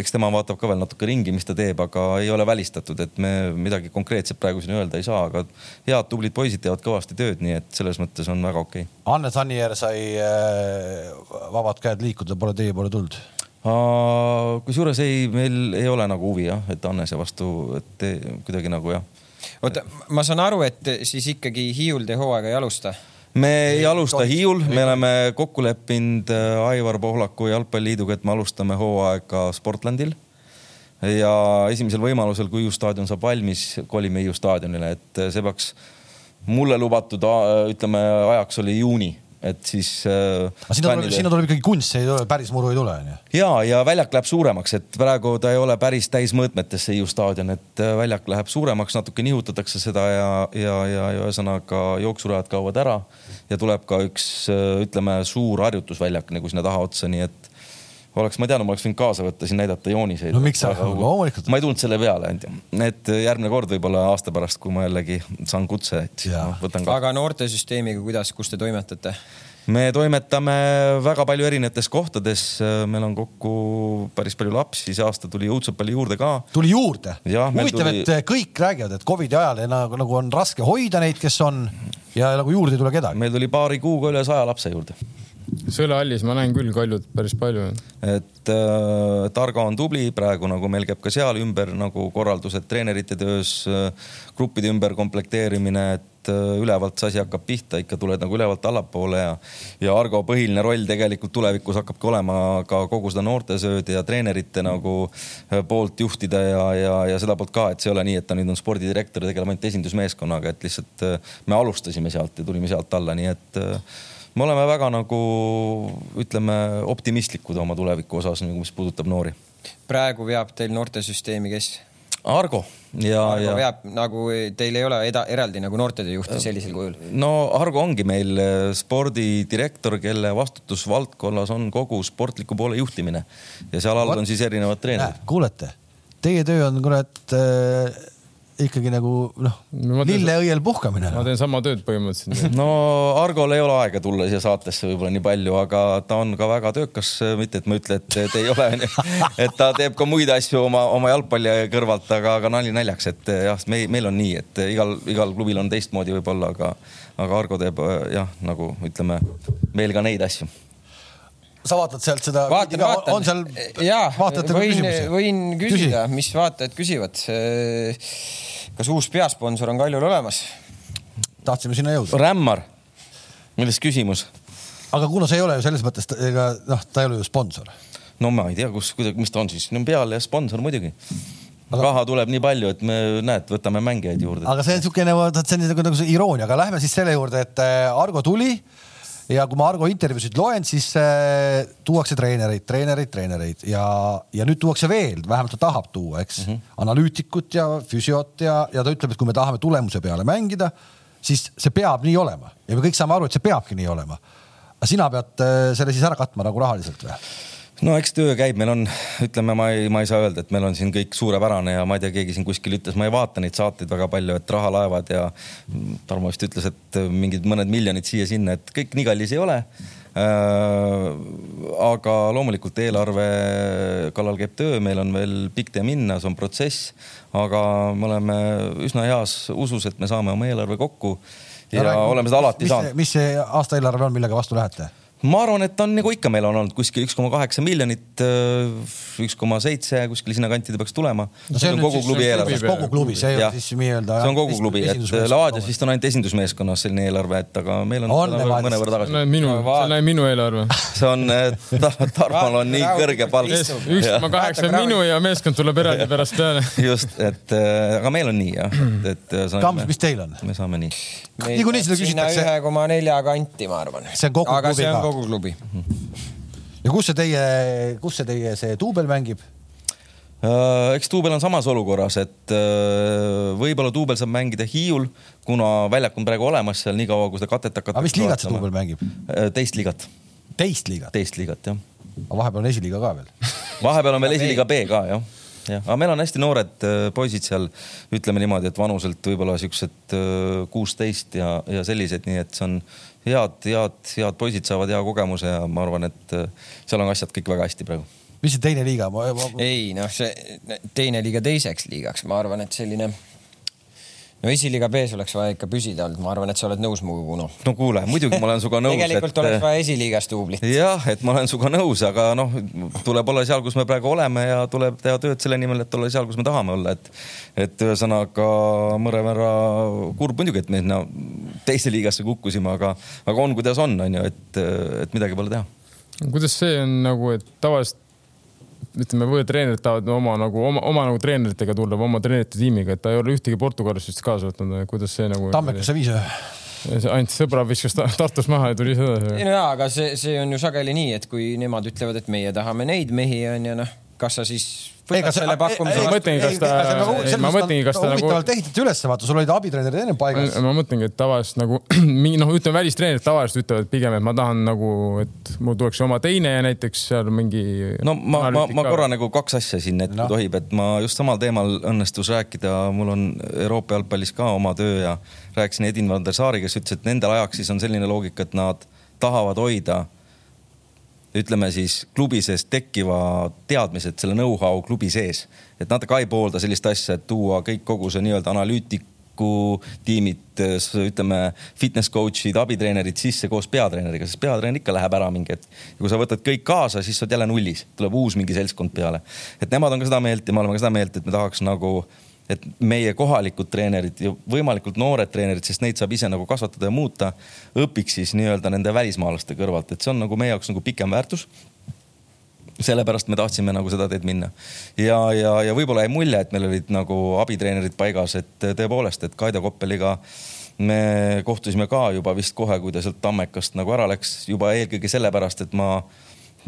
eks tema vaatab ka veel natuke ringi, mis ta teeb, aga ei ole välistatud, et me midagi konkreetset praegu siin öelda ei saa, aga head tublid poisid teevad kõvasti tööd, nii et selles mõttes on väga okei okay.. Anne Sannier sai äh, vabad käed liikuda, pole teie poole tulnud? kusjuures ei, meil ei ole nagu huvi jah, et Annese vastu, et kuidagi nagu jah. oota, ma saan aru, et siis ikkagi Hiiul te hooaega ei alusta me ei alusta Hiiul, me oleme kokku leppinud äh, Aivar Pohlaku jalgpalliliiduga, et me alustame hooaega Sportlandil. ja esimesel võimalusel, kui Hiiu staadion saab valmis, kolime Hiiu staadionile, et see peaks mulle lubatud, ütleme ajaks oli juuni et siis äh,. aga sinna tuleb, sinna tuleb ikkagi kunst, see ei tule, päris muru ei tule onju. ja, ja väljak läheb suuremaks, et praegu ta ei ole päris täismõõtmetes see Hiiu staadion, et äh, väljak läheb suuremaks, natuke nihutatakse seda ja, ja, ja, ja ühesõnaga jooksurajad kaovad ära ja tuleb ka üks äh, ütleme suur harjutusväljak nagu sinna taha otsa, nii et oleks ma teadnud, ma oleks võinud kaasa võtta siin näidata jooniseid. no miks sa, loomulikult. ma ei tulnud selle peale, et järgmine kord võib-olla aasta pärast, kui ma jällegi saan kutse, et no, võtan ka. aga noortesüsteemiga, kuidas, kus te toimetate? me toimetame väga palju erinevates kohtades, meil on kokku päris palju lapsi, see aasta tuli õudselt palju juurde ka. tuli juurde? huvitav tuli..., et kõik räägivad, et Covidi ajal nagu, nagu on raske hoida neid, kes on ja nagu juurde ei tule kedagi. meil tuli paari kuuga üle saja lapse juurde Sõlehallis ma näen küll Kaljut päris palju. et äh, Targo on tubli, praegu nagu meil käib ka seal ümber nagu korraldused treenerite töös äh,, gruppide ümber komplekteerimine, et äh, ülevalt see asi hakkab pihta, ikka tuled nagu ülevalt allapoole ja, ja Argo põhiline roll tegelikult tulevikus hakkabki olema ka kogu seda noortesööd ja treenerite nagu äh, poolt juhtida ja, ja, ja seda poolt ka, et see ei ole nii, et ta nüüd on spordidirektor ja tegeleb ainult esindusmeeskonnaga, et lihtsalt äh, me alustasime sealt ja tulime sealt alla, nii et äh, me oleme väga nagu ütleme optimistlikud oma tuleviku osas, nagu mis puudutab noori. praegu veab teil noortesüsteemi, kes? Argo ja. Argo ja... veab nagu teil ei ole eda, eraldi nagu noortetöö juhti sellisel kujul? no Argo ongi meil äh, spordidirektor, kelle vastutusvaldkonnas on kogu sportliku poole juhtimine ja seal all on siis erinevad treenerid. kuulete, teie töö on kurat äh ikkagi nagu noh no, lilleõiel puhkamine. ma teen sama tööd põhimõtteliselt. no Argol ei ole aega tulla siia saatesse võib-olla nii palju, aga ta on ka väga töökas, mitte et ma ütle, et te ei ole, et ta teeb ka muid asju oma, oma jalgpalli kõrvalt, aga, aga nali naljaks, et jah, meil, meil on nii, et igal, igal klubil on teistmoodi võib-olla, aga, aga Argo teeb jah, nagu ütleme veel ka neid asju sa vaatad sealt seda. vaatan, vaatan. on seal. jaa, võin, võin küsida, mis vaatajad küsivad kas uus peasponsor on Kaljul olemas? tahtsime sinna jõuda. Rämmar, milles küsimus? aga kuna see ei ole ju selles mõttes, ega noh, ta ei ole ju sponsor. no ma ei tea, kus, kuidas, mis ta on siis, no peal ja sponsor muidugi aga... raha tuleb nii palju, et me näed, võtame mängijaid juurde. aga see on niisugune, see on nagu, nagu see iroonia, aga lähme siis selle juurde, et äh, Argo tuli ja kui ma Argo intervjuusid loen, siis äh, tuuakse treenereid, treenereid, treenereid ja, ja nüüd tuuakse veel, vähemalt ta tahab tuua, eks mm, -hmm. analüütikut ja füsiot ja, ja ta ütleb, et kui me tahame tulemuse peale mängida, siis see peab nii olema ja me kõik saame aru, et see peabki nii olema. aga sina pead äh, selle siis ära katma nagu rahaliselt või? No eks töö käib, meil on, ütleme, ma ei, ma ei saa öelda, et meil on siin kõik suurepärane ja ma ei tea, keegi siin kuskil ütles, ma ei vaata neid saateid väga palju, et rahalaevad ja Tarmo vist ütles, et mingid mõned miljonid siia-sinna, et kõik nii kallis ei ole äh,. aga loomulikult eelarve kallal käib töö, meil on veel pikk tee minna, see on protsess, aga me oleme üsna heas usus, et me saame oma eelarve kokku ja, ja oleme seda alati mis saanud. mis see aastaeelarve on, millega vastu lähete? Ma arvan, et on nagu ikka, meil on olnud kuskil üks koma kaheksa miljonit, äh, üks koma seitse kuskil sinna kanti ta peaks tulema no. see on kogu klubi eelarve. kogu klubi, see ei ole siis nii-öelda. see on kogu klubi, et Levadias vist on ainult esindusmeeskonnas selline eelarve, et aga meil on, on mõnevõrra tagasi. see on minu, see on minu eelarve. see on, Tarmol on nii kõrge palk. üks koma kaheksa on minu ja meeskond tuleb eraldi pärast peale. just, et äh, aga meil on nii jah, et. Kams, mis teil on? me saame nii. niikuinii seda küsitakse. ühe koma nelja kanti, ma arvan. see on kogu klubi ka kogu klubi. ja kus see teie, kus see teie see duubel mängib? Äh, eks Duubel on samas olukorras, et äh, võib-olla Duubel saab mängida Hiiul, kuna väljak on praegu olemas seal nii kaua, kui seda katet hakatakse. aga mis liigat see Duubel mängib? Äh, teist liigat. teist liigat? teist liigat, jah. aga vahepeal on esiliiga ka veel vahepeal on veel esiliiga B ka, jah jah, aga meil on hästi noored poisid seal, ütleme niimoodi, et vanuselt võib-olla siuksed kuusteist ja, ja sellised, nii et see on head, head, head poisid saavad hea kogemuse ja ma arvan, et seal on asjad kõik väga hästi praegu mis see teine liiga ma...? Ma... ei noh, see teine liiga teiseks liigaks, ma arvan, et selline no esiliiga B-s oleks vaja ikka püsida olnud, ma arvan, et sa oled nõus minuga, Kuno. no kuule, muidugi ma olen sinuga nõus tegelikult et... oleks vaja esiliigas duublit. jah, et ma olen sinuga nõus, aga noh, tuleb olla seal, kus me praegu oleme ja tuleb teha tööd selle nimel, et olla seal, kus me tahame olla, et et ühesõnaga mõnevõrra kurb muidugi, et me sinna teise liigasse kukkusime, aga, aga on, kuidas on, on ju, et, et midagi pole teha. kuidas see on nagu, et tavaliselt ütleme, võõrtreenerid tahavad oma nagu oma, oma nagu treeneritega tulla või oma treenerite tiimiga, et ta ei ole ühtegi Portugalist vist kaasa võtnud, kuidas see nagu. Tammekasse viis või? ainult sõbra viskas Tartus maha ja tuli edasi. no jaa, aga see, see on ju sageli nii, et kui nemad ütlevad, et meie tahame neid mehi, on ju noh, kas sa siis võtad selle pakkumise vastu. ma mõtlengi, kas ta, ma mõtlengi, kas ta nagu. huvitavalt ehitati üles, vaata, sul olid abitreenerid enne paigas. ma mõtlengi, et tavaliselt nagu mingi noh, ütleme välistreenerid tavaliselt ütlevad pigem, et ma tahan nagu, et mul tuleks oma teine ja näiteks seal mingi. no ma, ma, ma korra nagu kaks asja siin, et no. tohib, et ma just samal teemal õnnestus rääkida, mul on Euroopa jalgpallis ka oma töö ja rääkisin Edin van der Saari, kes ütles, et nendel ajaks siis on selline loogika, et nad tahavad hoida ütleme siis klubi sees tekkiva teadmised, selle know-how klubi sees. et nad ka ei poolda sellist asja, et tuua kõik kogu see nii-öelda analüütiku tiimid, ütleme fitness coach'id, abitreenerid sisse koos peatreeneriga, sest peatreener ikka läheb ära mingi hetk. ja kui sa võtad kõik kaasa, siis sa oled jälle nullis, tuleb uus mingi seltskond peale. et nemad on ka seda meelt ja me oleme ka seda meelt, et me tahaks nagu et meie kohalikud treenerid ja võimalikult noored treenerid, sest neid saab ise nagu kasvatada ja muuta, õpiks siis nii-öelda nende välismaalaste kõrvalt, et see on nagu meie jaoks nagu pikem väärtus sellepärast me tahtsime nagu seda teed minna. ja, ja, ja võib-olla jäi mulje, et meil olid nagu abitreenerid paigas, et tõepoolest, et Kaido Koppeliga me kohtusime ka juba vist kohe, kui ta sealt Tammekast nagu ära läks, juba eelkõige sellepärast, et ma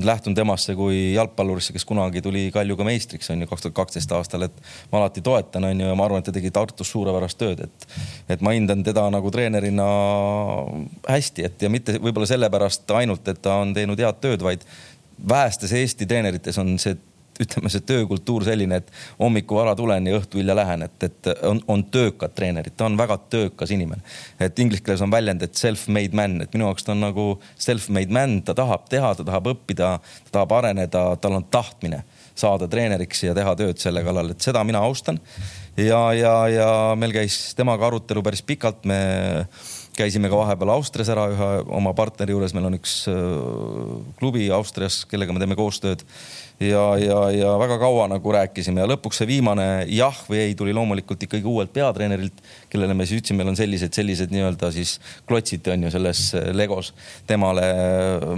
lähtun temasse kui jalgpallurisse, kes kunagi tuli Kaljuga meistriks, on ju, kaks tuhat kaksteist aastal, et ma alati toetan, on ju, ja ma arvan, et ta tegi Tartus suurepärast tööd, et, et ma hindan teda nagu treenerina hästi, et ja mitte võib-olla sellepärast ainult, et ta on teinud head tööd, vaid vähestes Eesti treenerites on see ütleme, see töökultuur selline, et hommikul vara tulen ja õhtu hilja lähen, et, et on, on töökad treenerid, ta on väga töökas inimene. et inglise keeles on väljend, et self-made man, et minu jaoks ta on nagu self-made man, ta tahab teha, ta tahab õppida, ta tahab areneda, tal on tahtmine saada treeneriks ja teha tööd selle kallal, et seda mina austan. ja, ja, ja meil käis temaga arutelu päris pikalt, me käisime ka vahepeal Austrias ära ühe oma partneri juures, meil on üks äh, klubi Austrias, kellega me teeme koostööd ja, ja, ja väga kaua nagu rääkisime ja lõpuks see viimane jah või ei tuli loomulikult ikkagi uuelt peatreenerilt, kellele me siis ütlesime, meil on sellised, sellised nii-öelda siis klotsid on ju selles Legos temale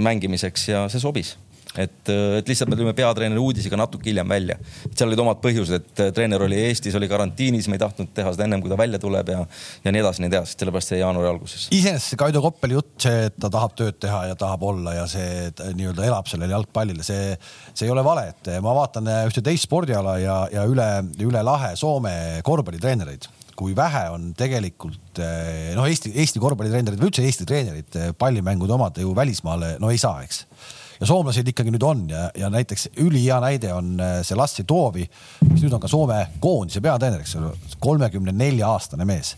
mängimiseks ja see sobis et, et lihtsalt me tulime peatreeneri uudisega natuke hiljem välja. seal olid omad põhjused, et treener oli Eestis, oli karantiinis, me ei tahtnud teha seda ennem kui ta välja tuleb ja, ja nii edasi, nii edasi, sellepärast see jaanuari alguses. iseenesest see Kaido Koppeli jutt, see, et ta tahab tööd teha ja tahab olla ja see nii-öelda elab sellele jalgpallile, see, see ei ole vale, et ma vaatan ühte teist spordiala ja, ja üle, üle lahe Soome korvpallitreenereid kui vähe on tegelikult noh, Eesti, Eesti korvpallitreenerid või üldse Eesti treenerid pallimängude omad ju välismaale no ei saa, eks ja soomlased ikkagi nüüd on ja, ja näiteks ülihea näide on äh, see Lassi Toovi, kes nüüd on ka Soome koondise peatreener, eks ole, kolmekümne nelja aastane mees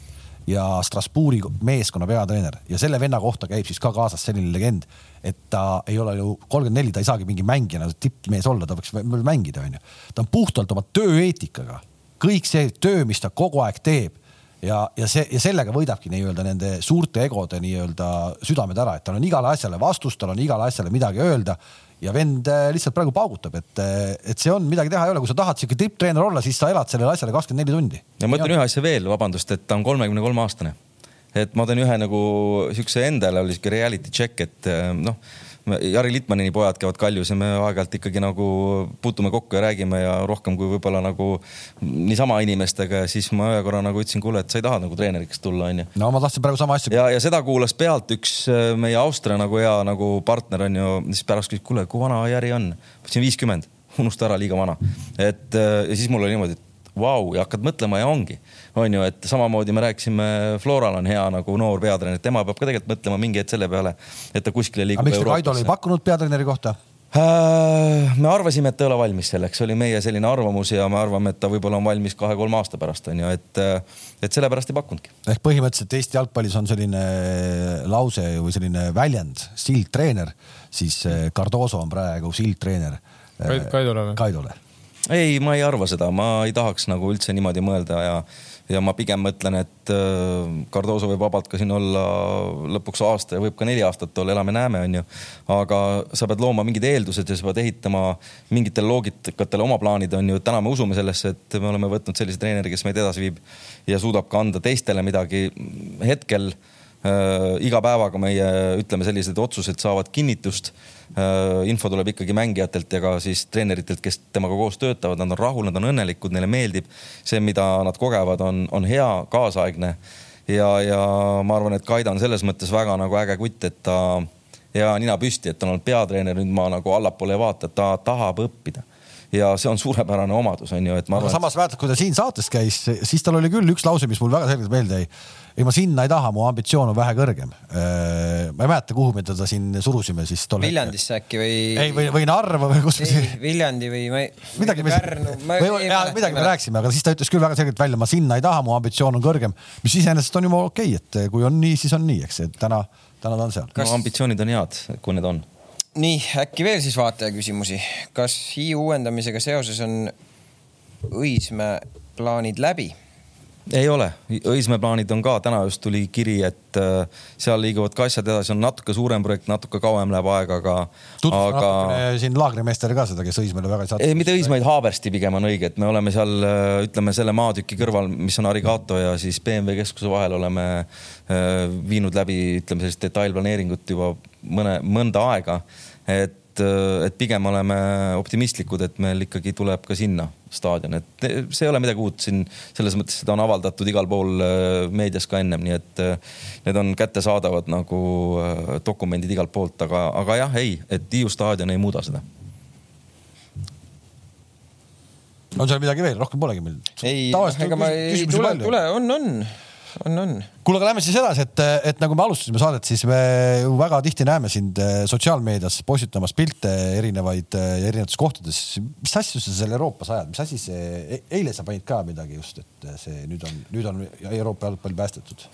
ja Strasbourgi meeskonna peatreener ja selle venna kohta käib siis ka kaasas selline legend, et ta ei ole ju kolmkümmend neli, ta ei saagi mingi mängijana tippmees olla, ta võiks mängida, onju. ta on puhtalt oma tööeetikaga, kõik see töö, mis ta kogu aeg teeb ja, ja see ja sellega võidabki nii-öelda nende suurte egode nii-öelda südamed ära, et tal on igale asjale vastus, tal on igale asjale midagi öelda ja vend äh, lihtsalt praegu paugutab, et, äh, et see on midagi teha ei ole, kui sa tahad sihuke tipptreener olla, siis sa elad sellele asjale kakskümmend neli tundi. ja ma ütlen ühe asja veel, vabandust, et ta on kolmekümne kolme aastane. et ma teen ühe nagu siukse endale oli sihuke reality check, et äh, noh Jari Litmanini pojad käivad Kaljus ja me aeg-ajalt ikkagi nagu puutume kokku ja räägime ja rohkem kui võib-olla nagu niisama inimestega ja siis ma ühe korra nagu ütlesin, kuule, et sa ei taha nagu treeneriks tulla, onju. no ma tahtsin praegu sama asja. ja, ja seda kuulas pealt üks äh, meie Austria nagu hea nagu partner onju, siis pärast küsis, kuule, kui vana Jari on? ma ütlesin viiskümmend unusta ära, liiga vana. et ja siis mul oli niimoodi, et vau, ja hakkad mõtlema ja ongi, on ju, et samamoodi me rääkisime, Floral on hea nagu noor peatreener, tema peab ka tegelikult mõtlema mingi hetk selle peale, et ta kuskile liigub. aga miks te Kaidole ei pakkunud peatreeneri kohta? Äh, me arvasime, et ta ei ole valmis selleks, oli meie selline arvamus ja me arvame, et ta võib-olla on valmis kahe-kolme aasta pärast on ju, et, et sellepärast ei pakkunudki. ehk põhimõtteliselt Eesti jalgpallis on selline lause või selline väljend, sildtreener, siis äh, Cardoso on praegu sildtreener. Kaidole või? Kaidole. ei, ma ei arva seda, ma ei tahaks nagu üldse niimoodi mõelda ja ja ma pigem mõtlen, et äh, Cardoso võib vabalt ka siin olla lõpuks aasta ja võib ka neli aastat olla, elame-näeme, onju. aga sa pead looma mingid eeldused ja sa pead ehitama mingitele loogikatele oma plaanid, onju. täna me usume sellesse, et me oleme võtnud sellise treeneri, kes meid edasi viib ja suudab ka anda teistele midagi. hetkel iga päevaga meie, ütleme, sellised otsused saavad kinnitust. Äh, info tuleb ikkagi mängijatelt ja ka siis treeneritelt, kes temaga koos töötavad, nad on rahul, nad on õnnelikud, neile meeldib. See, mida nad kogevad, on, on hea, kaasaegne. ja, ja ma arvan, et Kaida on selles mõttes väga nagu äge kutt, et ta hea nina püsti, et on olnud peatreener, nüüd ma nagu allapoole ei vaata, ta tahab õppida ja see on suurepärane omadus, on ju, et ma arvan. samas mäletad, kui ta siin saates käis, siis tal oli küll üks lause, mis mul väga selgelt meelde jäi. ei, ma sinna ei taha, mu ambitsioon on vähe kõrgem. Äh, ma ei mäleta, kuhu me teda siin surusime siis. Viljandisse äkki või? ei, või, või Narva või kus. Viljandi või ma ei. midagi me, või, ja, midagi me rääkisime, aga siis ta ütles küll väga selgelt välja, ma sinna ei taha, mu ambitsioon on kõrgem, mis iseenesest on juba okei okay,, et kui on nii, siis on nii, eks, et täna, täna ta on seal. Kas... no ambitsioonid on head, kui need on nii äkki veel siis vaataja küsimusi, kas Hiiu uuendamisega seoses on Õismäe plaanid läbi? ei ole, Õismäe plaanid on ka, täna just tuli kiri, et äh, seal liiguvad ka asjad edasi, on natuke suurem projekt, natuke kauem läheb aega, aga. tutvustada aga... natukene siin laagrimeestele ka seda, kes Õismäele väga ei saa. ei, mitte Õismäed, Haabersti pigem on õige, et me oleme seal, äh, ütleme selle maatüki kõrval, mis on Arigato ja siis BMW keskuse vahel oleme äh, viinud läbi, ütleme sellist detailplaneeringut juba mõne, mõnda aega et, et pigem oleme optimistlikud, et meil ikkagi tuleb ka sinna staadion, et see ei ole midagi uut siin selles mõttes, seda on avaldatud igal pool äh, meedias ka ennem, nii et äh, need on kättesaadavad nagu äh, dokumendid igalt poolt, aga, aga jah, ei, et Hiiu staadion ei muuda seda. On seal midagi veel, rohkem polegi meil? ei, ega ma ei tule, tule, on, on on, on. kuule, aga lähme siis edasi, et, et nagu me alustasime saadet, siis me ju väga tihti näeme sind eh, sotsiaalmeedias postitamas pilte erinevaid, eh, erinevates kohtades. mis asju sa seal Euroopas ajad, mis asi see, e-, eile sa panid ka midagi just, et see nüüd on, nüüd on Euroopa jalgpall päästetud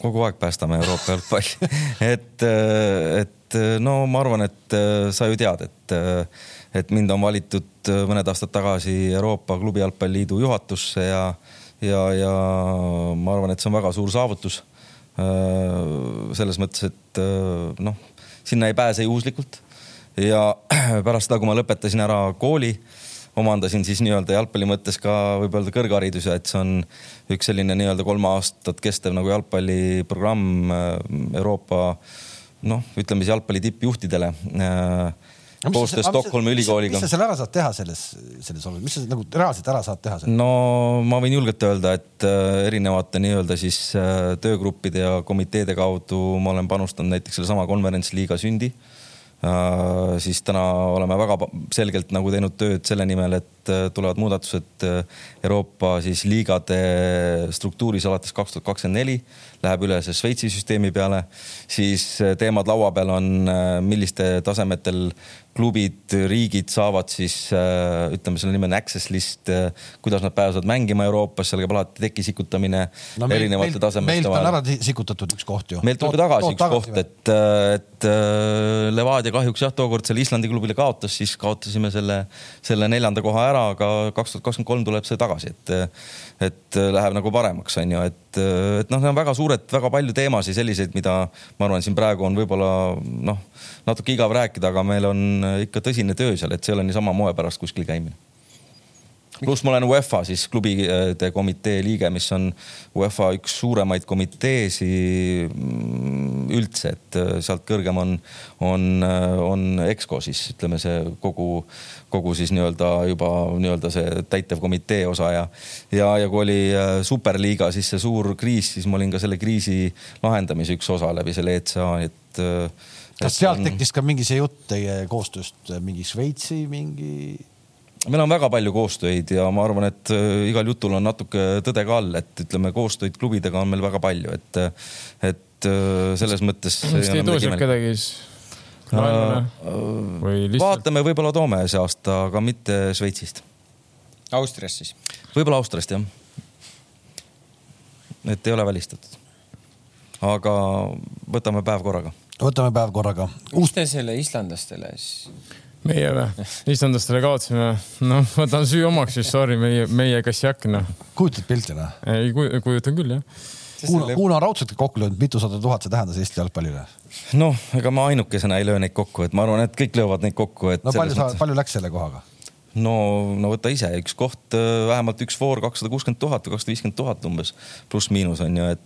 kogu aeg päästame Euroopa jalgpalli et, et no ma arvan, et sa ju tead, et, et mind on valitud mõned aastad tagasi Euroopa Klubi Jalgpalliliidu juhatusse ja ja, ja ma arvan, et see on väga suur saavutus. Äh, selles mõttes, et äh, noh, sinna ei pääse juhuslikult ja pärast seda, kui ma lõpetasin ära kooli, omandasin siis nii-öelda jalgpalli mõttes ka võib öelda kõrghariduse, et see on üks selline nii-öelda kolm aastat kestev nagu jalgpalliprogramm äh, Euroopa noh, ütleme siis jalgpalli tippjuhtidele koostöös Stockholmi ülikooliga. mis sa seal ära saad teha selles, selles olukorras, mis sa nagu reaalselt ära saad teha? no ma võin julgelt öelda, et äh, erinevate nii-öelda siis äh, töögruppide ja komiteede kaudu ma olen panustanud näiteks sellesama konverentsliiga sündi äh,. siis täna oleme väga selgelt nagu teinud tööd selle nimel, et tulevad muudatused Euroopa siis liigade struktuuris alates kaks tuhat kakskümmend neli läheb üle see Šveitsi süsteemi peale, siis teemad laua peal on, milliste tasemetel klubid, riigid saavad siis äh, ütleme, selle nimi on access list, äh, kuidas nad pääsevad mängima Euroopas, seal käib alati tekisikutamine no, meil, erinevate tasemete vahel. meilt on ära sikutatud üks koht ju. meilt tuli tagasi üks tagasi koht, et, äh, et Levadia kahjuks jah, tookord selle Islandi klubile kaotas, siis kaotasime selle, selle neljanda koha ära, aga kaks tuhat kakskümmend kolm tuleb see tagasi, et, et läheb nagu paremaks, on ju, et, et noh, need on väga suured, väga palju teemasid selliseid, mida ma arvan, siin praegu on võib-olla noh natuke igav rääkida, aga meil on äh, ikka tõsine töö seal, et see ei ole niisama moe pärast kuskil käimine pluss ma olen UEFA siis klubide komitee liige, mis on UEFA üks suuremaid komiteesi mm, üldse, et äh, sealt kõrgem on, on, äh, on EXCO siis ütleme see kogu, kogu siis nii-öelda juba nii-öelda see täitevkomitee osa ja, ja, ja kui oli superliiga, siis see suur kriis, siis ma olin ka selle kriisi lahendamise üks osa läbi selle ECA, et kas sealt tekkis ka mingi see jutt teie koostööst mingi Šveitsi mingi? Meil on väga palju koostöid ja ma arvan, et äh, igal jutul on natuke tõde ka all, et ütleme, koostöid klubidega on meil väga palju, et, et äh, selles mõttes. miks te ei too sealt kedagi siis? Lihtsalt... vaatame, võib-olla toome see aasta, aga mitte Šveitsist. Austriast siis? võib-olla Austriast jah. et ei ole välistatud. aga võtame päev korraga. võtame päev korraga. mis te selle islandlastele siis? Meie või? islandlastele kaotasime, noh, võtan süü omaks siis, sorry, meie, meie kassjak, noh. kujutad pilti, noh? ei kujutan küll, jah Kuuna, Kuuna raudselt kokku löönud, mitusada tuhat see tähendas Eesti jalgpallile? noh, ega ma ainukesena ei löö neid kokku, et ma arvan, et kõik löövad neid kokku, et. no palju sa, palju läks selle kohaga? No, no võta ise, üks koht, äh, vähemalt üks voor kakssada kuuskümmend tuhat või kakssada viiskümmend tuhat umbes, pluss-miinus on ju, äh,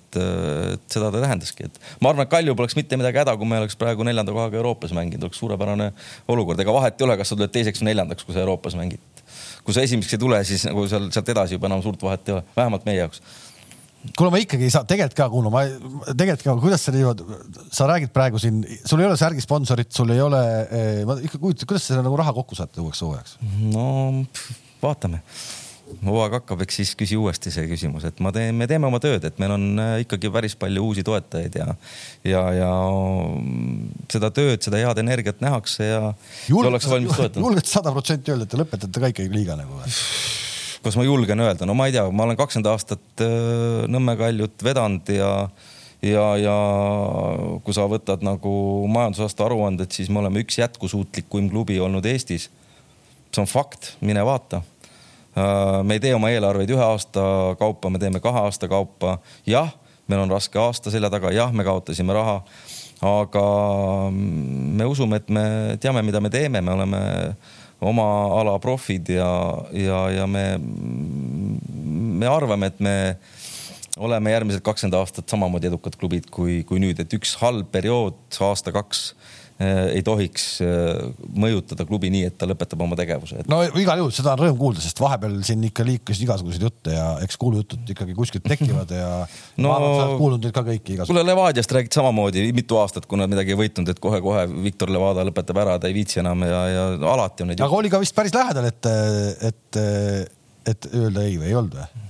et seda ta tähendaski, et ma arvan, et Kalju poleks mitte midagi häda, kui me oleks praegu neljanda kohaga Euroopas mänginud, oleks suurepärane olukord, ega vahet ei ole, kas sa tuled teiseks või neljandaks, kui sa Euroopas mängid. kui sa esimeseks ei tule, siis nagu seal sealt edasi juba enam suurt vahet ei ole, vähemalt meie jaoks kuule, ma ikkagi ei saa, tegelikult ka, Kuno, ma tegelikult ka, kuidas sa niimoodi, sa räägid praegu siin, sul ei ole särgi sponsorit, sul ei ole, eh, ma ikka kujutan, kuidas sa nagu raha kokku saate uueks hooajaks? no vaatame hooaeg hakkab, eks siis küsi uuesti see küsimus, et ma teen, me teeme oma tööd, et meil on äh, ikkagi päris palju uusi toetajaid ja, ja, ja seda tööd, seda head energiat nähakse ja julged sada protsenti öelda, et te lõpetate ka ikkagi liiga nagu või? kas ma julgen öelda, no ma ei tea, ma olen kakskümmend aastat äh, Nõmme Kaljut vedanud ja, ja, ja kui sa võtad nagu majandusaasta aruanded, siis me oleme üks jätkusuutlikuim klubi olnud Eestis. see on fakt, mine vaata. Äh, me ei tee oma eelarveid ühe aasta kaupa, me teeme kahe aasta kaupa. jah, meil on raske aasta selja taga, jah, me kaotasime raha aga me usume, et me teame, mida me teeme, me oleme oma ala profid ja, ja, ja me, me arvame, et me oleme järgmised kakskümmend aastat samamoodi edukad klubid kui, kui nüüd, et üks halb periood, aasta-kaks ei tohiks eh, mõjutada klubi nii, et ta lõpetab oma tegevuse et.... no igal juhul seda on rõõm kuulda, sest vahepeal siin ikka liikus igasuguseid jutte ja eks kuulujutud ikkagi kuskilt tekivad ja no, ma arvan, et sa oled kuulnud neid ka kõiki igasuguseid. kuule Levadiast räägid samamoodi mitu aastat, kui nad midagi ei võitnud, et kohe-kohe Viktor Levada lõpetab ära, ta ei viitsi enam ja, ja alati on neid. aga oli ka vist päris lähedal, et, et, et öelda ei või ei olnud või?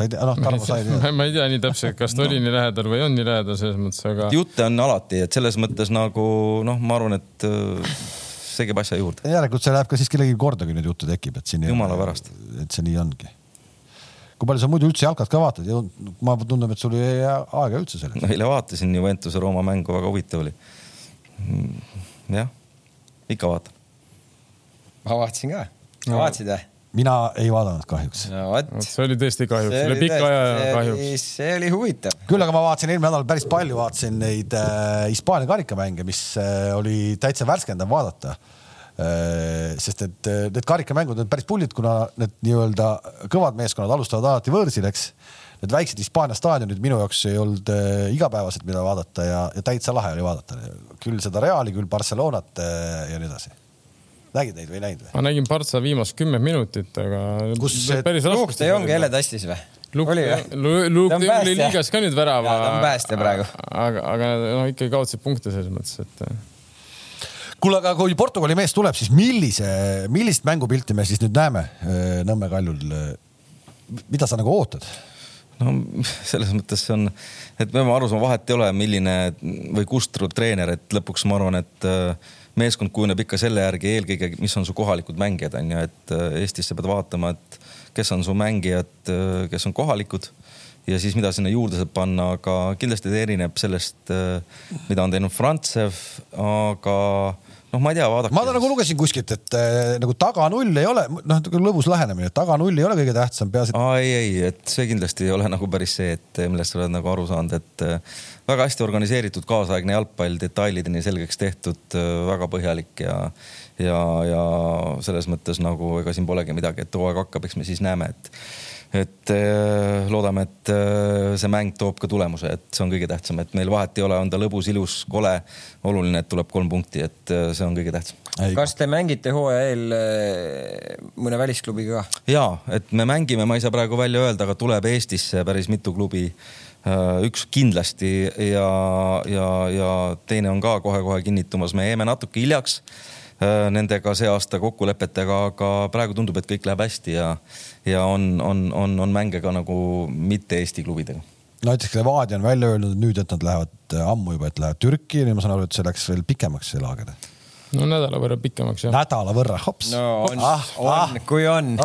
Sa ei tea, noh, Tarmo sa ei tea. ma ei tea nii täpselt, kas ta no. oli nii lähedal või on nii lähedal selles mõttes, aga. jutte on alati, et selles mõttes nagu noh, ma arvan, et äh, see käib asja juurde. järelikult see läheb ka siis kellelgi korda, kui neid jutte tekib, et siin. jumala pärast. et see nii ongi. kui palju sa muidu üldse jalkat ka vaatad ja ma tundub, et sul ei jää aega üldse selleks. eile vaatasin Juventuse Rooma mängu, väga huvitav oli. Mm, jah, ikka vaatan. ma vaatasin ka. vaatasid või? Mina ei vaadanud kahjuks no,. see oli tõesti kahjuks, üle pika aja kahjuks. see oli huvitav. küll aga ma vaatasin eelmine nädal päris palju, vaatasin neid äh, Hispaania äh, karikamänge, mis äh, oli täitsa värskendav vaadata äh,. sest et äh, need karikamängud on päris pullid, kuna need nii-öelda kõvad meeskonnad alustavad alati võõrsil, eks. Need väiksed Hispaania staadionid minu jaoks ei olnud äh, igapäevased, mida vaadata ja, ja täitsa lahe oli vaadata. küll seda Reali, küll Barcelonat äh, ja nii edasi nägid neid või ei näinud või? ma nägin Partsa viimast kümme minutit, aga. kus päris Luuk de Jong jälle tastis või? Luuk Jong oli liigas ka nüüd värava. ta on päästja praegu. aga, aga noh, ikkagi kaotasid punkte selles mõttes, et. kuule, aga kui Portugali mees tuleb, siis millise, millist mängupilti me siis nüüd näeme äh, Nõmme Kaljul? mida sa nagu ootad? no selles mõttes see on, et me peame aru saama, vahet ei ole, milline või kust tuleb treener, et lõpuks ma arvan, et äh, meeskond kujuneb ikka selle järgi eelkõige, mis on su kohalikud mängijad, on ju, et äh, Eestis sa pead vaatama, et kes on su mängijad, äh, kes on kohalikud ja siis mida sinna juurde saab panna, aga kindlasti ta erineb sellest, äh, mida on teinud Frantsev, aga noh, ma ei tea, vaadake. ma nagu lugesin kuskilt, et äh, nagu taga null ei ole, noh, lõbus lähenemine, taga null ei ole kõige tähtsam, peaasi et.... ei, ei, et see kindlasti ei ole nagu päris see, et millest sa oled nagu aru saanud, et äh, väga hästi organiseeritud kaasaegne jalgpall, detailideni selgeks tehtud, äh, väga põhjalik ja, ja, ja selles mõttes nagu ega siin polegi midagi, et hooaeg hakkab, eks me siis näeme, et et äh, loodame, et äh, see mäng toob ka tulemuse, et see on kõige tähtsam, et meil vahet ei ole, on ta lõbus, ilus, kole. oluline, et tuleb kolm punkti, et äh, see on kõige tähtsam. kas te mängite hooaja eel mõne välisklubiga ka? ja, et me mängime, ma ei saa praegu välja öelda, aga tuleb Eestisse päris mitu klubi üks kindlasti ja, ja, ja teine on ka kohe-kohe kinnitumas, me jäime natuke hiljaks nendega see aasta kokkulepetega, aga praegu tundub, et kõik läheb hästi ja, ja on, on, on, on mänge ka nagu mitte Eesti klubidega. Näiteks Levadia on välja öelnud nüüd, et nad lähevad ammu juba, et lähevad Türki ja ma saan aru, et see läks veel pikemaks, see laager no nädala võrra pikemaks jah. nädala võrra, hops. no on ah,, on ah,, kui on,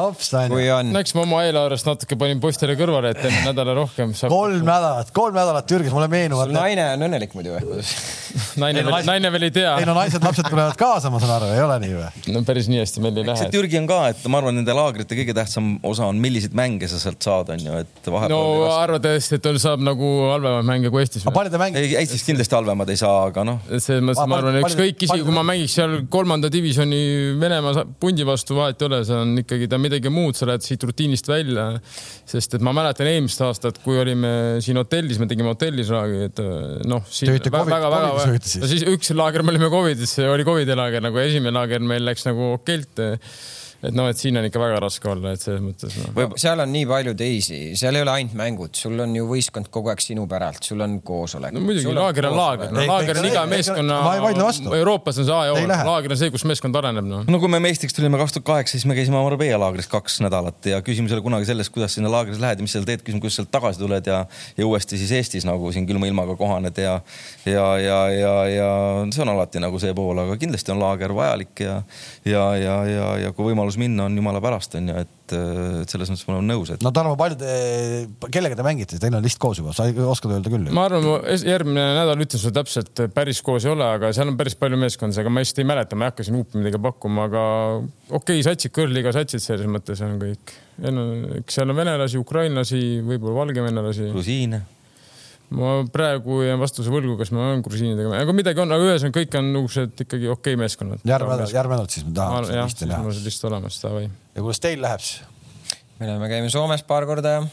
kui on. no eks ma oma eelarvest natuke panin poistele kõrvale, et enne nädala rohkem saab. kolm nädalat, kolm nädalat Türgis, mulle meenuvad. naine on õnnelik muidu või? naine veel, naine veel ei tea. ei no naised-lapsed tulevad kaasa, ma saan aru, ei ole nii või? no päris nii hästi meil ei lähe. see Türgi on ka, et ma arvan, nende laagrite kõige tähtsam osa on, milliseid mänge sa sealt saad, on ju, et vahepeal. no arvad tõesti, et saab nagu halvemaid mänge kui Eestis? palju te mängite? Eestis kindlasti halvemad ei saa, aga noh. selles mõttes ma arvan, ükskõik isegi kui ma mängiks seal kolmanda divisjoni Venemaa pundi vastu vahet ei ole, see on ikkagi ta midagi muud, sa lähed siit rutiinist välja. sest et ma mäletan eelmist aastat, kui olime siin hotellis, me tegime hotellis raagi, et noh. väga-väga, no siis üks laager me olime Covidis, oli Covidi laager nagu esimene laager meil läks nagu okeilt et noh, et siin on ikka väga raske olla, et selles mõttes no.. seal on nii palju teisi, seal ei ole ainult mängud, sul on ju võistkond kogu aeg sinu päralt, sul on koosolek. no muidugi, laager on laager, no laager on iga meeskonna, Euroopas on see A ja O, laager on see, kus meeskond areneb no.. no kui me meistriks tulime kaks tuhat kaheksa, siis me käisime Marbella laagris kaks nädalat ja küsimus ei ole kunagi selles, kuidas sinna laagris lähed ja mis seal teed, küsime, kuidas sealt tagasi tuled ja, ja uuesti siis Eestis nagu siin külma ilmaga kohaned ja, ja, ja, ja, ja see on alati nagu see pool, aga kindlasti on laager vajalik ja, ja, ja, ja, ja kui võimalus võimalus minna on jumala pärast on ju, et, et selles mõttes ma olen nõus, et. no Tarmo, palju te, kellega te mängite, teil on list koos juba, sa oskad öelda küll? ma arvan, järgmine nädal ütlen sulle täpselt, päris koos ei ole, aga seal on päris palju meeskondasid, aga ma just ei mäleta, ma ei hakka siin huupi midagi pakkuma, aga okei okay,, satsid, kõrliga satsid selles mõttes on kõik. eks seal on venelasi, ukrainlasi, võib-olla valgevenelasi. grusiine ma praegu jään vastuse võlgu, kas ma olen grusiinidega, aga midagi on, aga ühesõnaga kõik on niisugused ikkagi okei okay meeskonnad. järgmine nädal, järgmine nädal siis me tahame seda listi näha. mul on list olemas, davai. ja kuidas teil läheb siis? me läheme, käime Soomes paar korda ja